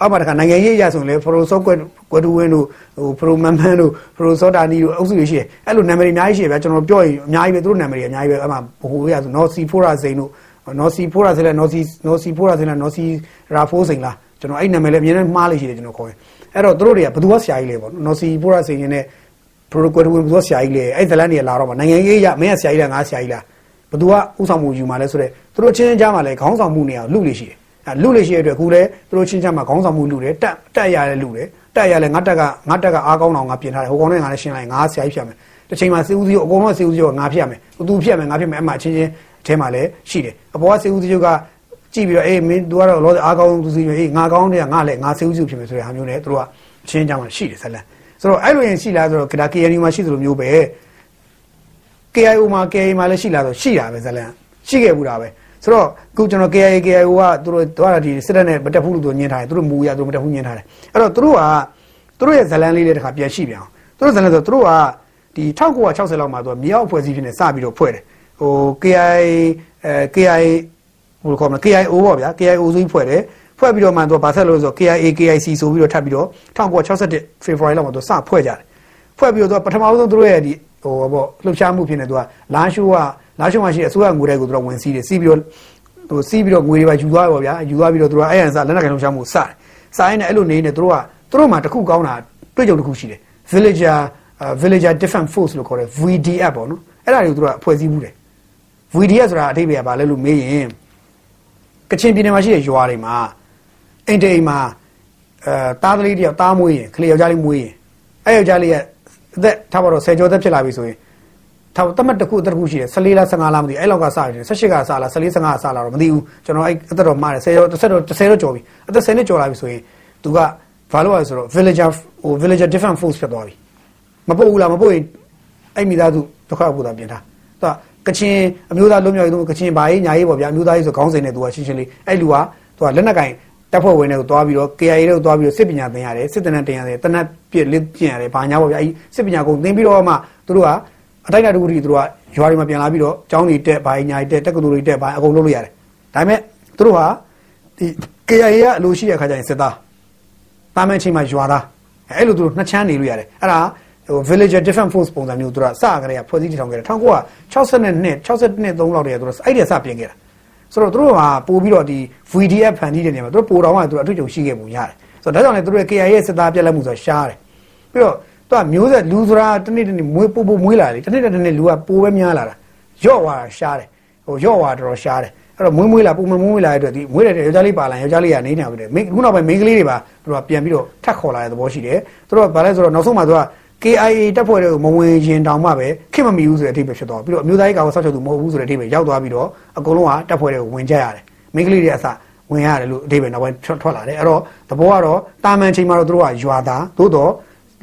အောက်မှာတခါနိုင်ငံရေးရဆိုရင်လေဖရိုဆော့ကွက်ကွက်တူဝင်းတို့ဟိုဖရိုမန်မန်တို့ဖရိုဆော့တာနီတို့အုပ်စုတွေရှိတယ်အဲ့လိုနာမည်တွေအများကြီးရှိတယ်ဗျာကျွန်တော်ပြောရင်အများကြီးပဲသူတို့နာမည်တွေအများကြီးပဲအဲ့မှာဘိုးရဆိုနော်စီဖိုရာစိန်တို့နော်စီဖိုရာစိန်လားနော်စီနော်စီဖိုရာစိန်လားနော်စီရာဖိုးစိန်လား ကျွန်တော်အဲ့နာမည်လည်းအမြဲတမ်းမှားလို့ရှိတယ်ကျွန်တော်ခေါ်ရင်အဲ့တော့သူတို့တွေကဘသူကဆရာကြီးလဲပေါ့နော်စီဖိုရာစိန်နဲ့ပရိုကွက်တူဝင်းဘသူကဆရာကြီးလဲအဲ့ဇလန်တွေကလာတော့မှနိုင်ငံရေးရမင်းကဆရာကြီးလားငါဆရာကြီးလားဘသူကဥဆောင်မှုယူมาလဲဆိုတော့သူတို့ချင်းချင်းကြားမှာလဲခေါင်းဆောင်မှုနေအောင်လူလို့ရှိတယ်အဲလူလေးရှိတဲ့အတွက်အခုလည်းသူတို့ချင်းချမှာခေါင်းဆောင်မှုလူတယ်တက်တက်ရတဲ့လူတယ်တက်ရလဲငါတက်ကငါတက်ကအားကောင်းအောင်ငါပြင်ထားတယ်ဟိုကောင်နဲ့ငါလည်းရှင်းလိုက်ငါဆရာကြီးဖြစ်မယ်တစ်ချိန်မှာစေဦးစီးအကုန်လုံးစေဦးစီးကငါဖြစ်မယ်သူဖြစ်မယ်ငါဖြစ်မယ်အမှချင်းချင်းအထဲမှာလည်းရှိတယ်အပေါ်ကစေဦးစီးက ကြည့်ပြီးတော့အေးမင်း तू ကတော့လောအားကောင်းသူစီအေးငါကောင်းတယ်ငါလည်းငါစေဦးစီးဖြစ်မယ်ဆိုတဲ့ဟာမျိုးနဲ့သူတို့ကချင်းချမှာရှိတယ်ဆက်လက်ဆိုတော့အဲ့လိုရင်ရှိလားဆိုတော့ဒါ KNU မှာရှိသလိုမျိုးပဲ KIO မှာ KIA မှာလည်းရှိလားဆိုရှိတာပဲဇလန်ရှိခဲ့ဘူးတာပဲဆိုတော့အခုကျွန်တော် KIA KIO ကသူတို့တော့ဒီစစ်တပ်နဲ့မတက်ဘူးလို့သူညင်းထားတယ်သူတို့မူရသူတို့မတက်ဘူးညင်းထားတယ်အဲ့တော့သူတို့ကသူတို့ရဲ့ဇလန်လေးလေးတစ်ခါပြန်ရှိပြန်အောင်သူတို့ဇလန်ဆိုသူတို့ကဒီ1960လောက်မှာသူကမြေအောက်ဖွဲ့စည်းဖြစ်နေစပြီးတော့ဖွဲ့တယ်ဟို KIA အဲ KIA ဘယ်လိုခေါ်မလဲ KIO ပေါ့ဗျာ KIO ဆိုပြီးဖွဲ့တယ်ဖွဲ့ပြီးတော့မှသူကဘာဆက်လို့ဆိုတော့ KIA KIC ဆိုပြီးတော့ထပ်ပြီးတော့1961 February လောက်မှာသူစဖွဲ့ကြတယ်ဖွဲ့ပြီးတော့သူကပထမဆုံးသူတို့ရဲ့ဒီဟိုပေါ့လှုပ်ရှားမှုဖြစ်နေသူကလာရှိုးကလာရှိုးမှာရှိအစိုးရငွေတွေကိုသူတို့ဝင်စီးတယ်စီးပြီးတော့ဟိုစီးပြီးတော့ငွေတွေပါယူသွားပေါ့ဗျာယူသွားပြီးတော့သူတို့အဲ့ရန်စားလက်နက်ကင်လှုပ်ရှားမှုစတယ်စားရင်လည်းအဲ့လိုနေနေသူတို့ကသူတို့မှာတခုကောင်းတာတွေ့ကြုံတခုရှိတယ် villager villager defense force လို့ခေါ်တယ် VDF ပေါ့နော်အဲ့ဒါတွေကိုသူတို့ကအဖွဲ့စည်းမှုတယ် VDF ဆိုတာအထိပ္ပယ်ကဘာလဲလို့မေးရင် ကချင်ပြည်နယ်မှာရှိတဲ့ရွာတွေမှာအိမ်တိမ်မှာအဲတားကလေးတယောက်တားမွေးရင်ကလေးယောက်ျားလေးမွေးရင်အဲ့ယောက်ျားလေးရဲ့အသက်ထားပါတော့10ကျော်သက်ဖြစ်လာပြီဆိုရင်ထားတမတ်တစ်ခုတစ်ခုရှိတယ်14လား15လားမသိဘူးအဲ့လောက်ကစတယ်18ကစလား14 15ကစလားတော့မသိဘူးကျွန်တော်အဲ့အသက်တော့မှားတယ်10ကျော်10တော့10တော့ကျော်ပြီအသက်10နှစ်ကျော်လာပြီဆိုရင်သူကဘာလို့လဲဆိုတော့ villager ဟို villager different force ဖြစ်သွားပြီမပုတ်ဘူးလားမပုတ်ရင်အဲ့မိသားစုဒုက္ခပို့တာပြင်ထား သူကကချင်အမျိုးသားလုံးမြောက်ရေးသူကချင်ဘာရေးညာရေးပေါ့ဗျာအမျိုးသားရေးဆိုခေါင်းစဉ်နဲ့သူကရှင်းရှင်းလေးအဲ့လူကသူကလက်နက်ကင်တပ်ဖွဲ့ဝင်တွေကိုတွားပြီးတော့ KIA တွေကိုတွားပြီးတော့စစ်ပညာသင်ရတယ်စစ်တနက်တင်ရတယ်တနက်ပြစ်လစ်ကျင်ရတယ်ဘာညာပေါ့ဗျာအဲစစ်ပညာကုန်သင်ပြီးတော့မှသူတို့ကအတိုက်အတာတခုတည်းသူတို့ကရွာတွေမှာပြန်လာပြီးတော့ကျောင်းတွေတက်ဘာညာတွေတက်တက္ကသိုလ်တွေတက်ဘာအကုန်လုပ်လို့ရတယ်ဒါပေမဲ့သူတို့ဟာဒီ KIA ကအလိုရှိတဲ့အခါကျရင်စစ်သားတာမန်ချိန်မှာရွာသားအဲ့လိုသူတို့နှစ်ချမ်းနေလို့ရတယ်အဲ့ဒါ ဟို villager defense force ပုံစံမျိုးသူတို့ကစကြရဖွဲ့စည်းတည်ထောင်ခဲ့တယ်1962 62 3လောက်တည်းသူတို့အဲ့ဒီစပြင်ခဲ့တာဆိုတော့သူတို့ကပို့ပြီးတော့ဒီ VDF ဖန်တီးတဲ့နေရာမှာသူတို့ပို့တော်မှသူတို့အထွေအုံရှိခဲ့ပုံရတယ်ဆိုတော့ဒါကြောင့်လည်းသူတို့ရဲ့ KIA ရဲ့စစ်သားပြက်လက်မှုဆိုရှားတယ်ပြီးတော့သူကမျိုးဆက်လူဆိုတာတနေ့တနေ့မွေးပို့ပို့မွေးလာလေတနေ့တနေ့လူကပိုးပဲများလာတာရော့သွားတာရှားတယ်ဟိုရော့သွားတော်ရှားတယ်အဲ့တော့မွေးမွေးလာပုံမမွေးလာတဲ့အတွက်ဒီမွေးတဲ့ယောက်ျားလေးပါလာယောက်ျားလေးကနေနေပြီလေခုနောက်ပိုင်းမိန်းကလေးတွေပါသူတို့ကပြန်ပြီးတော့ထပ်ခေါ်လာတဲ့သဘောရှိတယ်သူတို့ကဘာလဲဆိုတော့နောက်ဆုံးမှသူက KIA တပ်ဖွဲ့တွေကိုမဝင်ရင်တောင်မှပဲခင်မမီဘူးဆိုတဲ့အထိပဲဖြစ်သွားပြီးတော့အမျိုးသားရေးကောင်ဆောက်ချုပ်သူမဟုတ်ဘူးဆိုတဲ့အထိပဲရောက်သွားပြီးတော့အကုန်လုံးကတပ်ဖွဲ့တွေကိုဝင်ကြရတယ်မိန်းကလေးတွေအစဝင်ရတယ်လို့အထိပဲနောက်ပိုင်းထွက်လာတယ်အဲ့တော့သဘောကတော့တာမန်ချိန်မှာတော့သူတို့ကရွာသားသို့တော့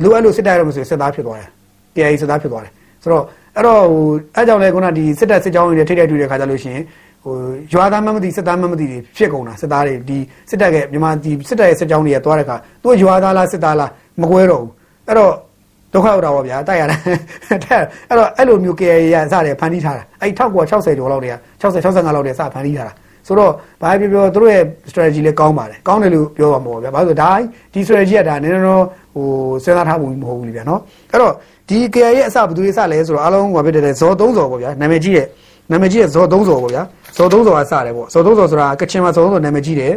လိုအပ်လို့စစ်တိုက်ရလို့မဆိုစစ်သားဖြစ်သွားတယ် KIA စစ်သားဖြစ်သွားတယ်ဆိုတော့အဲ့တော့ဟိုအဲကြောင့်လဲခုနဒီစစ်တပ်စစ်ကြောင်းတွေထိတ်တိုက်တွေ့တဲ့ခါကြလို့ရှိရင်ဟိုရွာသားမမသိစစ်သားမမသိတွေဖြစ်ကုန်တာစစ်သားတွေဒီစစ်တပ်ကမြန်မာဒီစစ်တပ်ရဲ့စစ်ကြောင်းတွေကသွားတဲ့ခါသူကရွာသားလားစစ်သားလားမကွဲတော့ဘူးအဲ့တော့ ဒုက္ခရောက်တာပေါ့ဗျာတိုက်ရတာတိုက်အဲ့တော့အဲ့လိုမျိုး KA ရစတယ်ဖန်တီးထားတာအဲ့1960ကျော်လောက်တည်းက60 65လောက်တည်းစဖန်တီးထားတာဆိုတော့ဘာပြောပြောသူတို့ရဲ့ strategy လည်းကောင်းပါတယ်ကောင်းတယ်လို့ပြောပါမှာပေါ့ဗျာဘာလို့ဒါဒီ strategy ကဒါနည်းနည်းတော့ဟိုစဉ်းစားထားမှုမဟုတ်ဘူးလေဗျာနော်အဲ့တော့ဒီ KA ရဲ့အစဘယ်သူတွေစလဲဆိုတော့အားလုံးကဖြစ်တဲ့ဇော်3ဇော်ပေါ့ဗျာနာမည်ကြီးတဲ့နာမည်ကြီးတဲ့ဇော်3ဇော်ပေါ့ဗျာဇော်3ဇော်ကစတယ်ပေါ့ဇော်3ဇော်ဆိုတာကချင်မှာဇော်3ဇော်နာမည်ကြီးတယ်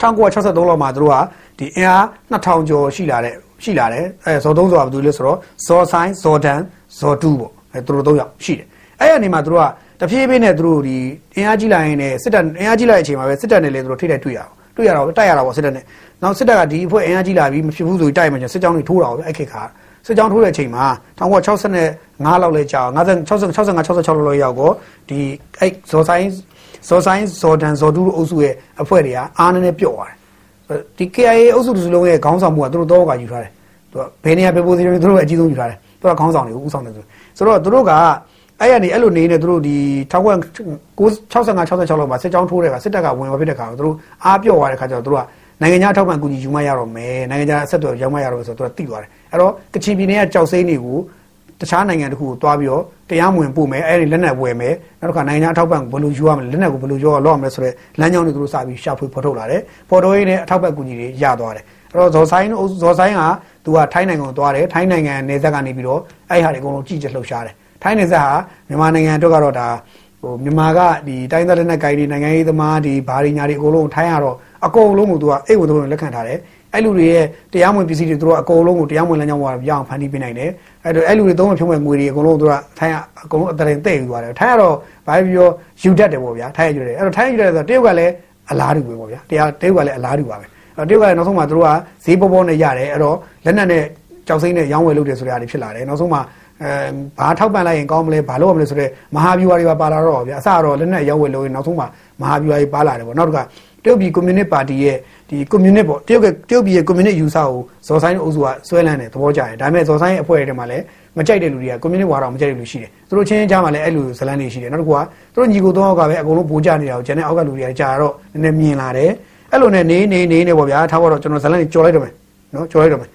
1963လောက်မှာသူတို့ကဒီအင်အား2000ကျော်ရှိလာတဲ့ ရှိလာတယ်အဲဇော်3ဇော်ကဘယ်သူလဲဆိုတော့ဇော်ဆိုင်ဇော်ဒန်ဇော်2ပေါ့အဲသူတို့၃ယောက်ရှိတယ်အဲ့ဒီနေမှာသူတို့ကတဖြည်းဖြည်းနဲ့သူတို့ဒီအင်အားကြီးလာရင်လည်းစစ်တပ်အင်အားကြီးလာတဲ့အချိန်မှာပဲစစ်တပ်နဲ့လည်းသူတို့ထိတိုက်တွေ့ရအောင်တွေ့ရတော့တိုက်ရတာပေါ့စစ်တပ်နဲ့နောက်စစ်တပ်ကဒီအဖွဲ့အင်အားကြီးလာပြီးမဖြစ်ဘူးဆိုတိုက်မှကျစစ်ကြောင်းတွေထိုးတာပေါ့အဲ့ခေတ်ခါစစ်ကြောင်းထိုးတဲ့အချိန်မှာ1965လောက်လဲကြာ50 65 66လောက်လောက်ရောက်တော့ဒီအဲ့ဇော်ဆိုင်ဇော်ဆိုင်ဇော်ဒန်ဇော်တူအုပ်စုရဲ့အဖွဲ့တွေကအားနည်းနည်းပြော့သွားတယ် ဒီ KIA အုပ်စုတစ်စုလုံးရဲ့ခေါင်းဆောင်မှုကသူတို့တော့ကယူထားတယ်သူကဘယ်နေရာပဲပိုစီတွေသူတို့အကြီးဆုံးယူထားတယ်သူကခေါင်းဆောင်တွေကိုဥဆောင်တယ်ဆိုဆိုတော့သူတို့ကအဲ့ရနေအဲ့လိုနေနေသူတို့ဒီ1965 66လောက်မှာစစ်ကြောင်းထိုးတဲ့ကစစ်တပ်ကဝင်သွားဖြစ်တဲ့ခါတော့သူတို့အားပြော့သွားတဲ့ခါကျတော့သူတို့ကနိုင်ငံခြားထောက်ပံ့ကူညီယူမရတော့မယ်နိုင်ငံခြားအဆက်တော်ရောက်မရတော့ဆိုတော့သူကသိသွားတယ်အဲ့တော့ကချင်ပြည်နယ်ကကြောက်စိမ့်တွေကို တခြားနိုင်ငံတခုကိုတွားပြီးတော့တရားမဝင်ပို့မယ်အဲ့ဒီလက်နက်ဝယ်မယ်နောက်တစ်ခါနိုင်ငံခြားထောက်ပံ့ဘယ်လိုယူရမလဲလက်နက်ကိုဘယ်လိုရောလောက်ရမလဲဆိုတော့လမ်းကြောင်းတွေသူတို့စပြီးရှာဖွေဖော်ထုတ်လာတယ်ဖော်ထုတ်ရင်းနဲ့အထောက်ပံ့ကူညီတွေရသွားတယ်အဲ့တော့ဇော်ဆိုင်ဇော်ဆိုင်ကသူကထိုင်းနိုင်ငံကိုသွားတယ်ထိုင်းနိုင်ငံနယ်စပ်ကနေပြီးတော့အဲ့ဟာတွေအကုန်လုံးကြည့်ကြလှုပ်ရှားတယ်ထိုင်းနယ်စပ်ဟာမြန်မာနိုင်ငံအတွက်ကတော့ဒါဟိုမြန်မာကဒီတိုင်းသားလက်နက်ကိုင်တွေနိုင်ငံရေးသမားဒီဘာတွေညာတွေအကုန်လုံးထိုင်းရတော့အကုန်လုံးကိုသူကအိတ်ဝင်သုံးလက်ခံထားတယ် အဲ့လူတွေရဲ့တရားမဝင်ပစ္စည်းတွေသူတို့အကုန်လုံးကိုတရားမဝင်လမ်းကြောင်းပေါ်ရအောင်ဖန်တီးပေးနိုင်တယ်အဲ့တော့အဲ့လူတွေသုံးမဖြုံးမဲ့ငွေတွေအကုန်လုံးသူကထိုင်းအကုန်လုံးအတရင်တဲ့ယူသွားတယ်ထိုင်းကတော့ဘာပြောယူတတ်တယ်ပေါ့ဗျာထိုင်းယူတယ်အဲ့တော့ထိုင်းယူတယ်ဆိုတော့တရုတ်ကလည်းအလားတူပဲပေါ့ဗျာတရားတရုတ်ကလည်းအလားတူပါပဲအဲ့တော့တရုတ်ကလည်းနောက်ဆုံးမှသူတို့ကဈေးပေါ်ပေါ်နဲ့ရတယ်အဲ့တော့လက်နက်နဲ့ကြောက်စိမ့်နဲ့ရောင်းဝယ်လုပ်တယ်ဆိုတဲ့အရာတွေဖြစ်လာတယ်နောက်ဆုံးမှအဲဘာထောက်ပံ့လိုက်ရင်ကောင်းမလဲဘာလုပ်ရမလဲဆိုတော့မဟာဗျူဟာတွေပါပါလာတော့ဗျာအစတော့လက်နက်ရောင်းဝယ်လုပ်ရင်နောက်ဆုံးမှမဟာဗျူဟာတွေပါလာတယ်ပေါ့နောက်တစ်ခါ တရုတ်ပြည်ကွန်မြူနစ်ပါတီရဲ့ဒီကွန်မြူနစ်ပေါ့တရုတ်ကတရုတ်ပြည်ရဲ့ကွန်မြူနစ်ယူဆကိုဇော်ဆိုင်အုပ်စုကဆွဲလန်းတယ်သဘောကျတယ်ဒါပေမဲ့ဇော်ဆိုင်ရဲ့အဖွဲ့တွေထဲမှာလည်းမကြိုက်တဲ့လူတွေကကွန်မြူနစ်ဝါဒမကြိုက်တဲ့လူရှိတယ်သူတို့ချင်းချင်းကြားမှာလည်းအဲ့လိုဇလန်းတွေရှိတယ်နောက်တစ်ခုကသူတို့ညီကိုသုံးယောက်ကပဲအကုန်လုံးပိုးကြနေတာကိုကျန်တဲ့အောက်ကလူတွေကကြာတော့နည်းနည်းမြင်လာတယ်အဲ့လိုနဲ့နေနေနေနေပေါ့ဗျာထားတော့ကျွန်တော်ဇလန်းတွေကြော်လိုက်တော့မယ်နော်ကြော်လိုက်တော့မယ်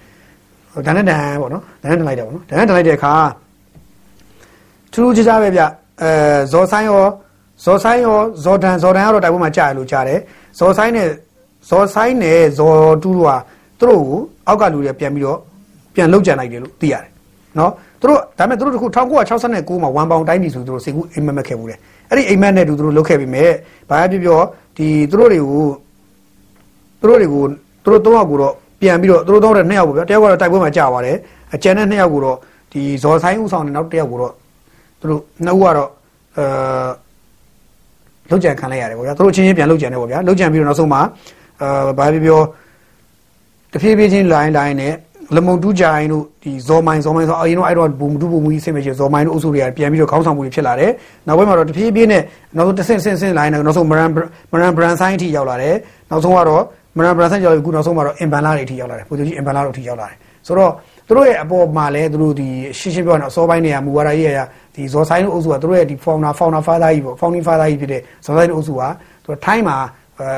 ဒါနဲ့တန်ပေါ့နော်ဒါနဲ့တန်လိုက်တယ်ပေါ့နော်ဒါနဲ့တန်လိုက်တဲ့အခါထူးထူးခြားခြားပဲဗျအဲဇော်ဆိုင်ရော ဇော်ဆိုင်ရောဇော်ဒန်ဇော်ဒန်ကတော့တိုက်ပွဲမှာကြာရလို့ကြားတယ်ဇော်ဆိုင်နဲ့ဇော်ဆိုင်နဲ့ဇော်တူးတို့ကသူတို့ကိုအောက်ကလူတွေပြန်ပြီးတော့ပြန်လှုပ်ကြံလိုက်တယ်လို့သိရတယ်နော်သူတို့ဒါပေမဲ့သူတို့တခု1969မှာဝမ်ပေါင်တိုင်းပြည်ဆိုသူတို့စိတ်ကူးအိမ်မက်မက်ခဲ့ဘူးလေအဲ့ဒီအိမ်မက်နဲ့တူသူတို့လှုပ်ခဲ့ပြီမဲ့ဘာပဲပြောပြောဒီသူတို့တွေကိုသူတို့တွေကိုသူတို့သုံးယောက်ကိုတော့ပြန်ပြီးတော့သူတို့သုံးတဲ့နှစ်ယောက်ကိုဗျာတယောက်ကတော့တိုက်ပွဲမှာကြာသွားတယ်အကျန်တဲ့နှစ်ယောက်ကိုတော့ဒီဇော်ဆိုင်ဦးဆောင်တဲ့နောက်တစ်ယောက်ကိုတော့သူတို့နှစ်ဦးကတော့အဲ လှုပ်ကြံခံလိုက်ရတယ်ပေါ့ဗျာသူတို့ချင်းချင်းပြန်လှုပ်ကြံတယ်ပေါ့ဗျာလှုပ်ကြံပြီးတော့နောက်ဆုံးမှာအဲဘာပြောပြောတဖြည်းဖြည်းချင်းလိုင်းလိုင်းနဲ့လမုံတူးကြိုင်တို့ဒီဇော်မိုင်ဇော်မိုင်ဆိုအရင်တော့အဲ့တော့ဘူမတူဘူမူကြီးဆင်မရှိဇော်မိုင်တို့အုပ်စုတွေကပြန်ပြီးတော့ခေါင်းဆောင်မှုတွေဖြစ်လာတယ်နောက်ပိုင်းမှာတော့တဖြည်းဖြည်းနဲ့နောက်ဆုံးတစ်ဆင့်ဆင့်ဆင့်လိုင်းနဲ့နောက်ဆုံးမရန်မရန်ဘရန်ဆိုင်အထိရောက်လာတယ်နောက်ဆုံးကတော့မရန်ဘရန်ဆိုင်ရောက်ပြီးခုနောက်ဆုံးမှာတော့အင်ဘန်လာတွေအထိရောက်လာတယ်ပုံစံကြီးအင်ဘန်လာတို့အထိရောက်လာတယ်ဆိုတော့သူတို့ရဲ့အပေါ်မှာလည်းသူတို့ဒီရှင်းရှင်းပြောရင်အစောပိုင်းနေရမူဝါဒရေးရ ဒီဇော်ဆိုင်တို့အုပ်စုကသူတို့ရဲ့ဒီ fauna fauna father ကြီးပေါ့ founding father ကြီးဖြစ်တဲ့ဇော်ဆိုင်တို့အုပ်စုကသူထိုင်းမှာအဲ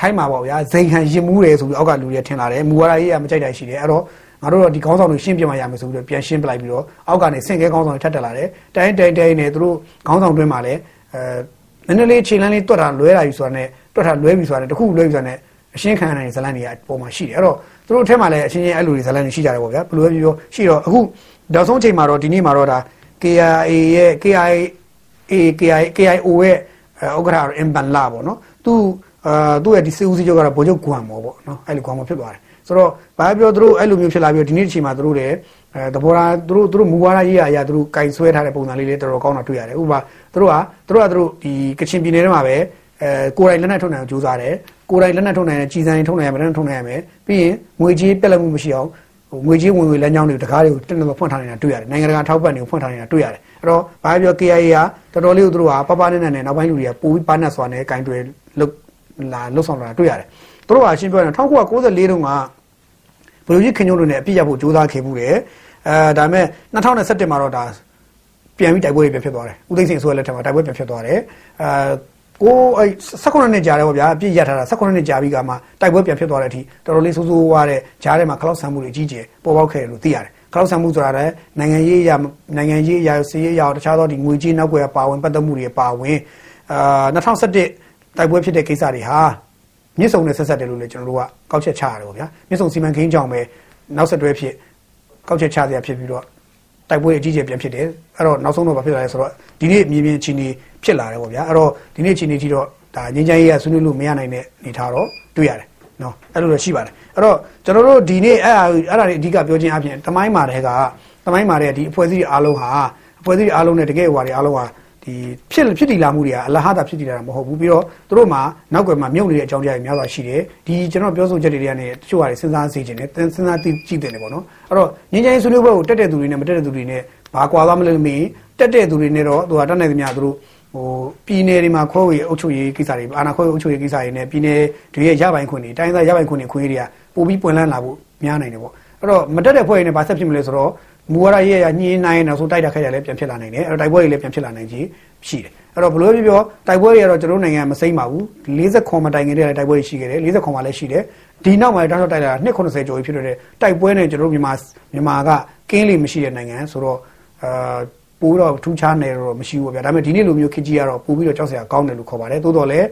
ထိုင်းမှာပေါ့ဗျာဇိန်ခံရင်မှုတယ်ဆိုပြီးအောက်ကလူတွေထင်လာတယ်မူဝါဒရေးရမကြိုက်တာရှိတယ်အဲ့တော့ငါတို့တော့ဒီခေါင်းဆောင်တွေရှင်းပြမှရမယ်ဆိုပြီးတော့ပြန်ရှင်းပလိုက်ပြီးတော့အောက်ကနေဆင့်ကဲခေါင်းဆောင်တွေထပ်တက်လာတယ်တိုင်းတိုင်းတိုင်းနဲ့သူတို့ခေါင်းဆောင်တွင်းမှာလည်းအဲနည်းနည်းလေးချိန်လန်းလေးတွတ်တာလွဲတာယူဆိုတာနဲ့တွတ်တာလွဲပြီဆိုတာနဲ့တခုလွဲပြီဆိုတာနဲ့အရှင်းခံရတဲ့ဇလန်တွေကပုံမှာရှိတယ်အဲ့တော့သူတို့အထက်မှာလည်းအချင်းချင်းအဲ့လိုတွေဇလန်တွေရှိကြတယ်ပေါ့ဗျာဘယ်လိုပဲပြောပြောရှိတော့အခုနောက်ဆုံးချိန်မှာတော့ဒီနေ့မှာတော့ဒါ KIA ရဲ့ KIA KIA KIO ရဲ့ဥက္ကဋ္ဌအင်ဘန်လာပေါ့နော်သူအာသူ့ရဲ့ဒီစေဦးစီးချုပ်ကတော့ဗိုလ်ချုပ်ဂွမ်မော်ပေါ့နော်အဲ့လိုဂွမ်မော်ဖြစ်သွားတယ်ဆိုတော့ဘာပြောသူတို့အဲ့လိုမျိုးဖြစ်လာပြီးဒီနေ့ဒီချိန်မှာသူတို့လည်းအဲသဘောထားသူတို့သူတို့မူဝါဒရေးရအရာသူတို့ကင်ဆွဲထားတဲ့ပုံစံလေးလေးတော်တော်ကောင်းတာတွေ့ရတယ်ဥပမာသူတို့ကသူတို့ကသူတို့ဒီကချင်ပြည်နယ်ထဲမှာပဲအဲကိုယ်တိုင်လက်နက်ထုတ်နိုင်အောင်ကြိုးစားတယ်ကိုယ်တိုင်လက်နက်ထုတ်နိုင်တဲ့ကြီးဆိုင်ထုတ်နိုင်ရမယ်လက်နက်ထုတ်နိုင်ရမယ်ပြီးရင်ငွေကြေးပြက်လက်မှုမရှိအောင် ဟိုငွေကြေးဝင်ငွေလမ်းကြောင်းတွေတကားတွေကိုတက်တက်ဖွင့်ထားနေတာတွေ့ရတယ်နိုင်ငံတကာထောက်ပံ့တွေကိုဖွင့်ထားနေတာတွေ့ရတယ်အဲ့တော့ဘာပြော KIA ကတော်တော်လေးကိုသူတို့ကပပနဲ့နဲ့နောက်ပိုင်းလူတွေကပိုပြီးပါနတ်စွာနဲ့ကင်တွေလုတ်လာလှုပ်ဆောင်လာတွေ့ရတယ်သူတို့ကရှင်းပြောရင်1994တုန်းကဘယ်လိုကြီးခင်ညိုးတို့နဲ့အပြစ်ရဖို့ကြိုးစားခဲ့မှုတယ်အဲဒါပေမဲ့2017မှာတော့ဒါပြန်ပြီးတိုက်ပွဲတွေပြန်ဖြစ်သွားတယ်ဦးသိန်းစိန်ဆိုရလက်ထက်မှာတိုက်ပွဲပြန်ဖြစ်သွားတယ်အာ ကိုအဲ18နှစ်ကြာတယ်ပေါ့ဗျာအပြည့်ရထားတာ18နှစ်ကြာပြီးကမှတိုက်ပွဲပြန်ဖြစ်သွားတဲ့အထိတော်တော်လေးဆိုးဆိုးဝါးတဲ့ဂျားထဲမှာခလောက်ဆန်မှုတွေကြီးကျယ်ပေါ်ပေါက်ခဲ့တယ်လို့သိရတယ်ခလောက်ဆန်မှုဆိုတာလည်းနိုင်ငံရေးအရာနိုင်ငံရေးအရာစီးရေးအရာတခြားသောဒီငွေကြေးနောက်ွယ်ပါဝင်ပတ်သက်မှုတွေပါဝင်အာ2017တိုက်ပွဲဖြစ်တဲ့ကိစ္စတွေဟာမြစ်ဆုံနဲ့ဆက်ဆက်တယ်လို့လည်းကျွန်တော်တို့ကကောက်ချက်ချရတယ်ပေါ့ဗျာမြစ်ဆုံစီမံကိန်းကြောင့်ပဲနောက်ဆက်တွဲဖြစ်ကောက်ချက်ချစရာဖြစ်ပြီးတော့တိုက်ပွဲအကြီးကျယ်ပြန်ဖြစ်တယ်အဲ့တော့နောက်ဆုံးတော့ဘာဖြစ်လာလဲဆိုတော့ဒီနေ့မြေပြင်အခြေအနေ ဖြစ်လာတယ်ပေါ့ဗျာအဲ့တော့ဒီနေ့အခြေအနေကြီးတော့ဒါငင်းချမ်းရေးကဆွေးနွေးလို့မရနိုင်တဲ့အနေထားတော့တွေ့ရတယ်နော်အဲ့လိုတော့ရှိပါတယ်အဲ့တော့ကျွန်တော်တို့ဒီနေ့အဲ့ဒါအဲ့ဒါတွေအဓိကပြောခြင်းအပြင်တမိုင်းမာတဲ့ကတမိုင်းမာတဲ့ဒီအဖွဲ့အစည်းအားလုံးဟာအဖွဲ့အစည်းအားလုံးနဲ့တကယ်ဟွာတွေအားလုံးဟာဒီဖြစ်ဖြစ်တည်လာမှုတွေကအလဟတာဖြစ်တည်လာတာမဟုတ်ဘူးပြီးတော့သူတို့မှာနောက်ွယ်မှာမြုပ်နေတဲ့အကြောင်းတရားတွေများစွာရှိတယ်ဒီကျွန်တော်ပြောဆိုချက်တွေကနေတချို့ဟာတွေစဉ်းစားစေချင်တယ်စဉ်းစားသိကြည့်တယ်ပေါ့နော်အဲ့တော့ငင်းချိုင်းဆွေးနွေးပွဲကိုတက်တဲ့သူတွေနဲ့မတက်တဲ့သူတွေနဲ့ဘာကွာသွားမလဲမင်းတက်တဲ့သူတွေနဲ့တော့သူကတတ်နိုင်သမျှသူတို့ ဟိုပြည်နယ်တွေမှာခွဲဝေအုပ်ချုပ်ရေးကိစ္စတွေအာဏာခွဲဝေအုပ်ချုပ်ရေးကိစ္စတွေနဲ့ပြည်နယ်တွေရဲ့ရပိုင်ခွင့်တွေတိုင်းသားရပိုင်ခွင့်တွေခွင့်တွေကပို့ပြီးပွင့်လန်းလာဖို့များနိုင်တယ်ပေါ့အဲ့တော့မတက်တဲ့ဖွဲ့တွေနဲ့ဘာဆက်ဖြစ်မလဲဆိုတော့မူဝါဒရေးရညှင်းနိုင်တော့ဆိုတိုက်တာခိုက်ရလည်းပြန်ဖြစ်လာနိုင်တယ်အဲ့တော့တိုက်ပွဲတွေလည်းပြန်ဖြစ်လာနိုင်ကြီးရှိတယ်အဲ့တော့ဘလို့ပြောပြောတိုက်ပွဲတွေကတော့ကျွန်တော်နိုင်ငံမစိမ့်ပါဘူး40ခွန်မတိုင်ခင်တည်းကတိုက်ပွဲတွေရှိခဲ့တယ်40ခွန်မှလည်းရှိတယ်ဒီနောက်မှာတောင်းတော့တိုက်လာတာ290ကျော်ဖြစ်တဲ့တိုက်ပွဲနဲ့ကျွန်တော်တို့မြန်မာမြန်မာကကင်းလေးမရှိတဲ့နိုင်ငံဆိုတော့အာ ပိုးတော့ထူးခြားနေတော့မရှိဘူးဗျာဒါပေမဲ့ဒီနေ့လိုမျိုးခကြီးကတော့ပို့ပြီးတော့ကြောက်စရာကောင်းတယ်လို့ခေါ်ပါတယ်သို့တော်လည်း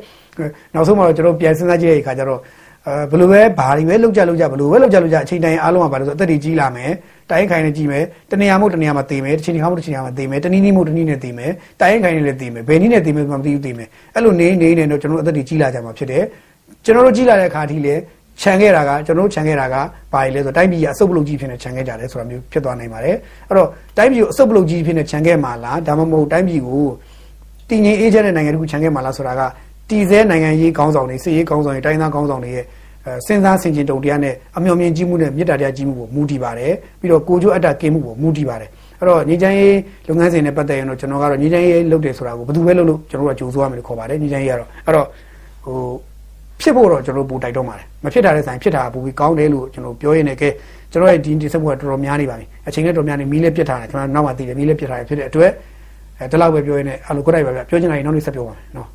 နောက်ဆုံးမှာတော့ကျွန်တော်ပြန်စဉ်းစားကြည့်တဲ့အခါကျတော့အဲဘယ်လိုပဲဘာတွေပဲလောက်ကြလောက်ကြဘယ်လိုပဲလောက်ကြလောက်ကြအချိန်တိုင်းအားလုံးကဘာလို့ဆိုအသက်တွေကြီးလာမယ်တိုင်းခိုင်နေကြည့်မယ်တနေရာမို့တနေရာမှာသေမယ်တစ်ချိန်ခါမို့တစ်ချိန်ခါမှာသေမယ်တနည်းနည်းမို့တနည်းနဲ့သေမယ်တိုင်းခိုင်နေလည်းသေမယ်ဘယ်နည်းနဲ့သေမယ်မှမသိဘူးသေမယ်အဲ့လိုနေနေနေတော့ကျွန်တော်အသက်တွေကြီးလာကြမှာဖြစ်တယ်ကျွန်တော်တို့ကြီးလာတဲ့အခါထိလေ ခြံခဲ့တာကကျွန်တော်တို့ခြံခဲ့တာကဘာလဲဆိုတိုင်းပြည်ကအစုပ်ပလုတ်ကြီးဖြစ်နေခြံခဲ့ကြတယ်ဆိုတာမျိုးဖြစ်သွားနိုင်ပါတယ်အဲ့တော့တိုင်းပြည်ကိုအစုပ်ပလုတ်ကြီးဖြစ်နေခြံခဲ့မှာလားဒါမှမဟုတ်တိုင်းပြည်ကိုတည်ငြိမ်အေးချမ်းတဲ့နိုင်ငံတစ်ခုခြံခဲ့မှာလားဆိုတာကတည်ဆဲနိုင်ငံရေးကောင်းဆောင်တွေစစ်ရေးကောင်းဆောင်တွေတိုင်းသားကောင်းဆောင်တွေရဲ့စဉ်းစားဆင်ခြင်တုံတရားနဲ့အမျှော်မြင်ကြီးမှုနဲ့မေတ္တာတရားကြီးမှုကိုမူတည်ပါတယ်ပြီးတော့ကိုကျိုးအတ္တကင်းမှုကိုမူတည်ပါတယ်အဲ့တော့ညီချမ်းရေးလုပ်ငန်းစဉ်နဲ့ပတ်သက်ရင်တော့ကျွန်တော်ကတော့ညီချမ်းရေးလုပ်တယ်ဆိုတာကိုဘယ်သူပဲလုပ်လို့ကျွန်တော်တို့ကကြိုးစားရမယ်လို့ခေါ်ပါတယ်ညီချမ်းရေးကတော့အဲ့တော့ဟို ဖြစ်ဖို့တော့ကျွန်တော်တို့ပို့တိုက်တော့ပါတယ်မဖြစ်တာတဲ့ဆိုင်ဖြစ်တာပိုပြီးကောင်းတယ်လို့ကျွန်တော်ပြောရင်းနဲ့ကဲကျွန်တော်ရဲ့ဒီဒီစက်မှုကတော်တော်များနေပါပြီအချိန်လည်းတော်တော်များနေမီးလည်းပြစ်ထားတယ်ကျွန်တော်နောက်မှသိတယ်မီးလည်းပြစ်ထားတယ်ဖြစ်တဲ့အတွက်အဲဒီလောက်ပဲပြောရင်းနဲ့အလိုကိုတိုက်ပါဗျပြောချင်တာရင်နောက်နေ့ဆက်ပြောပါမယ်နော်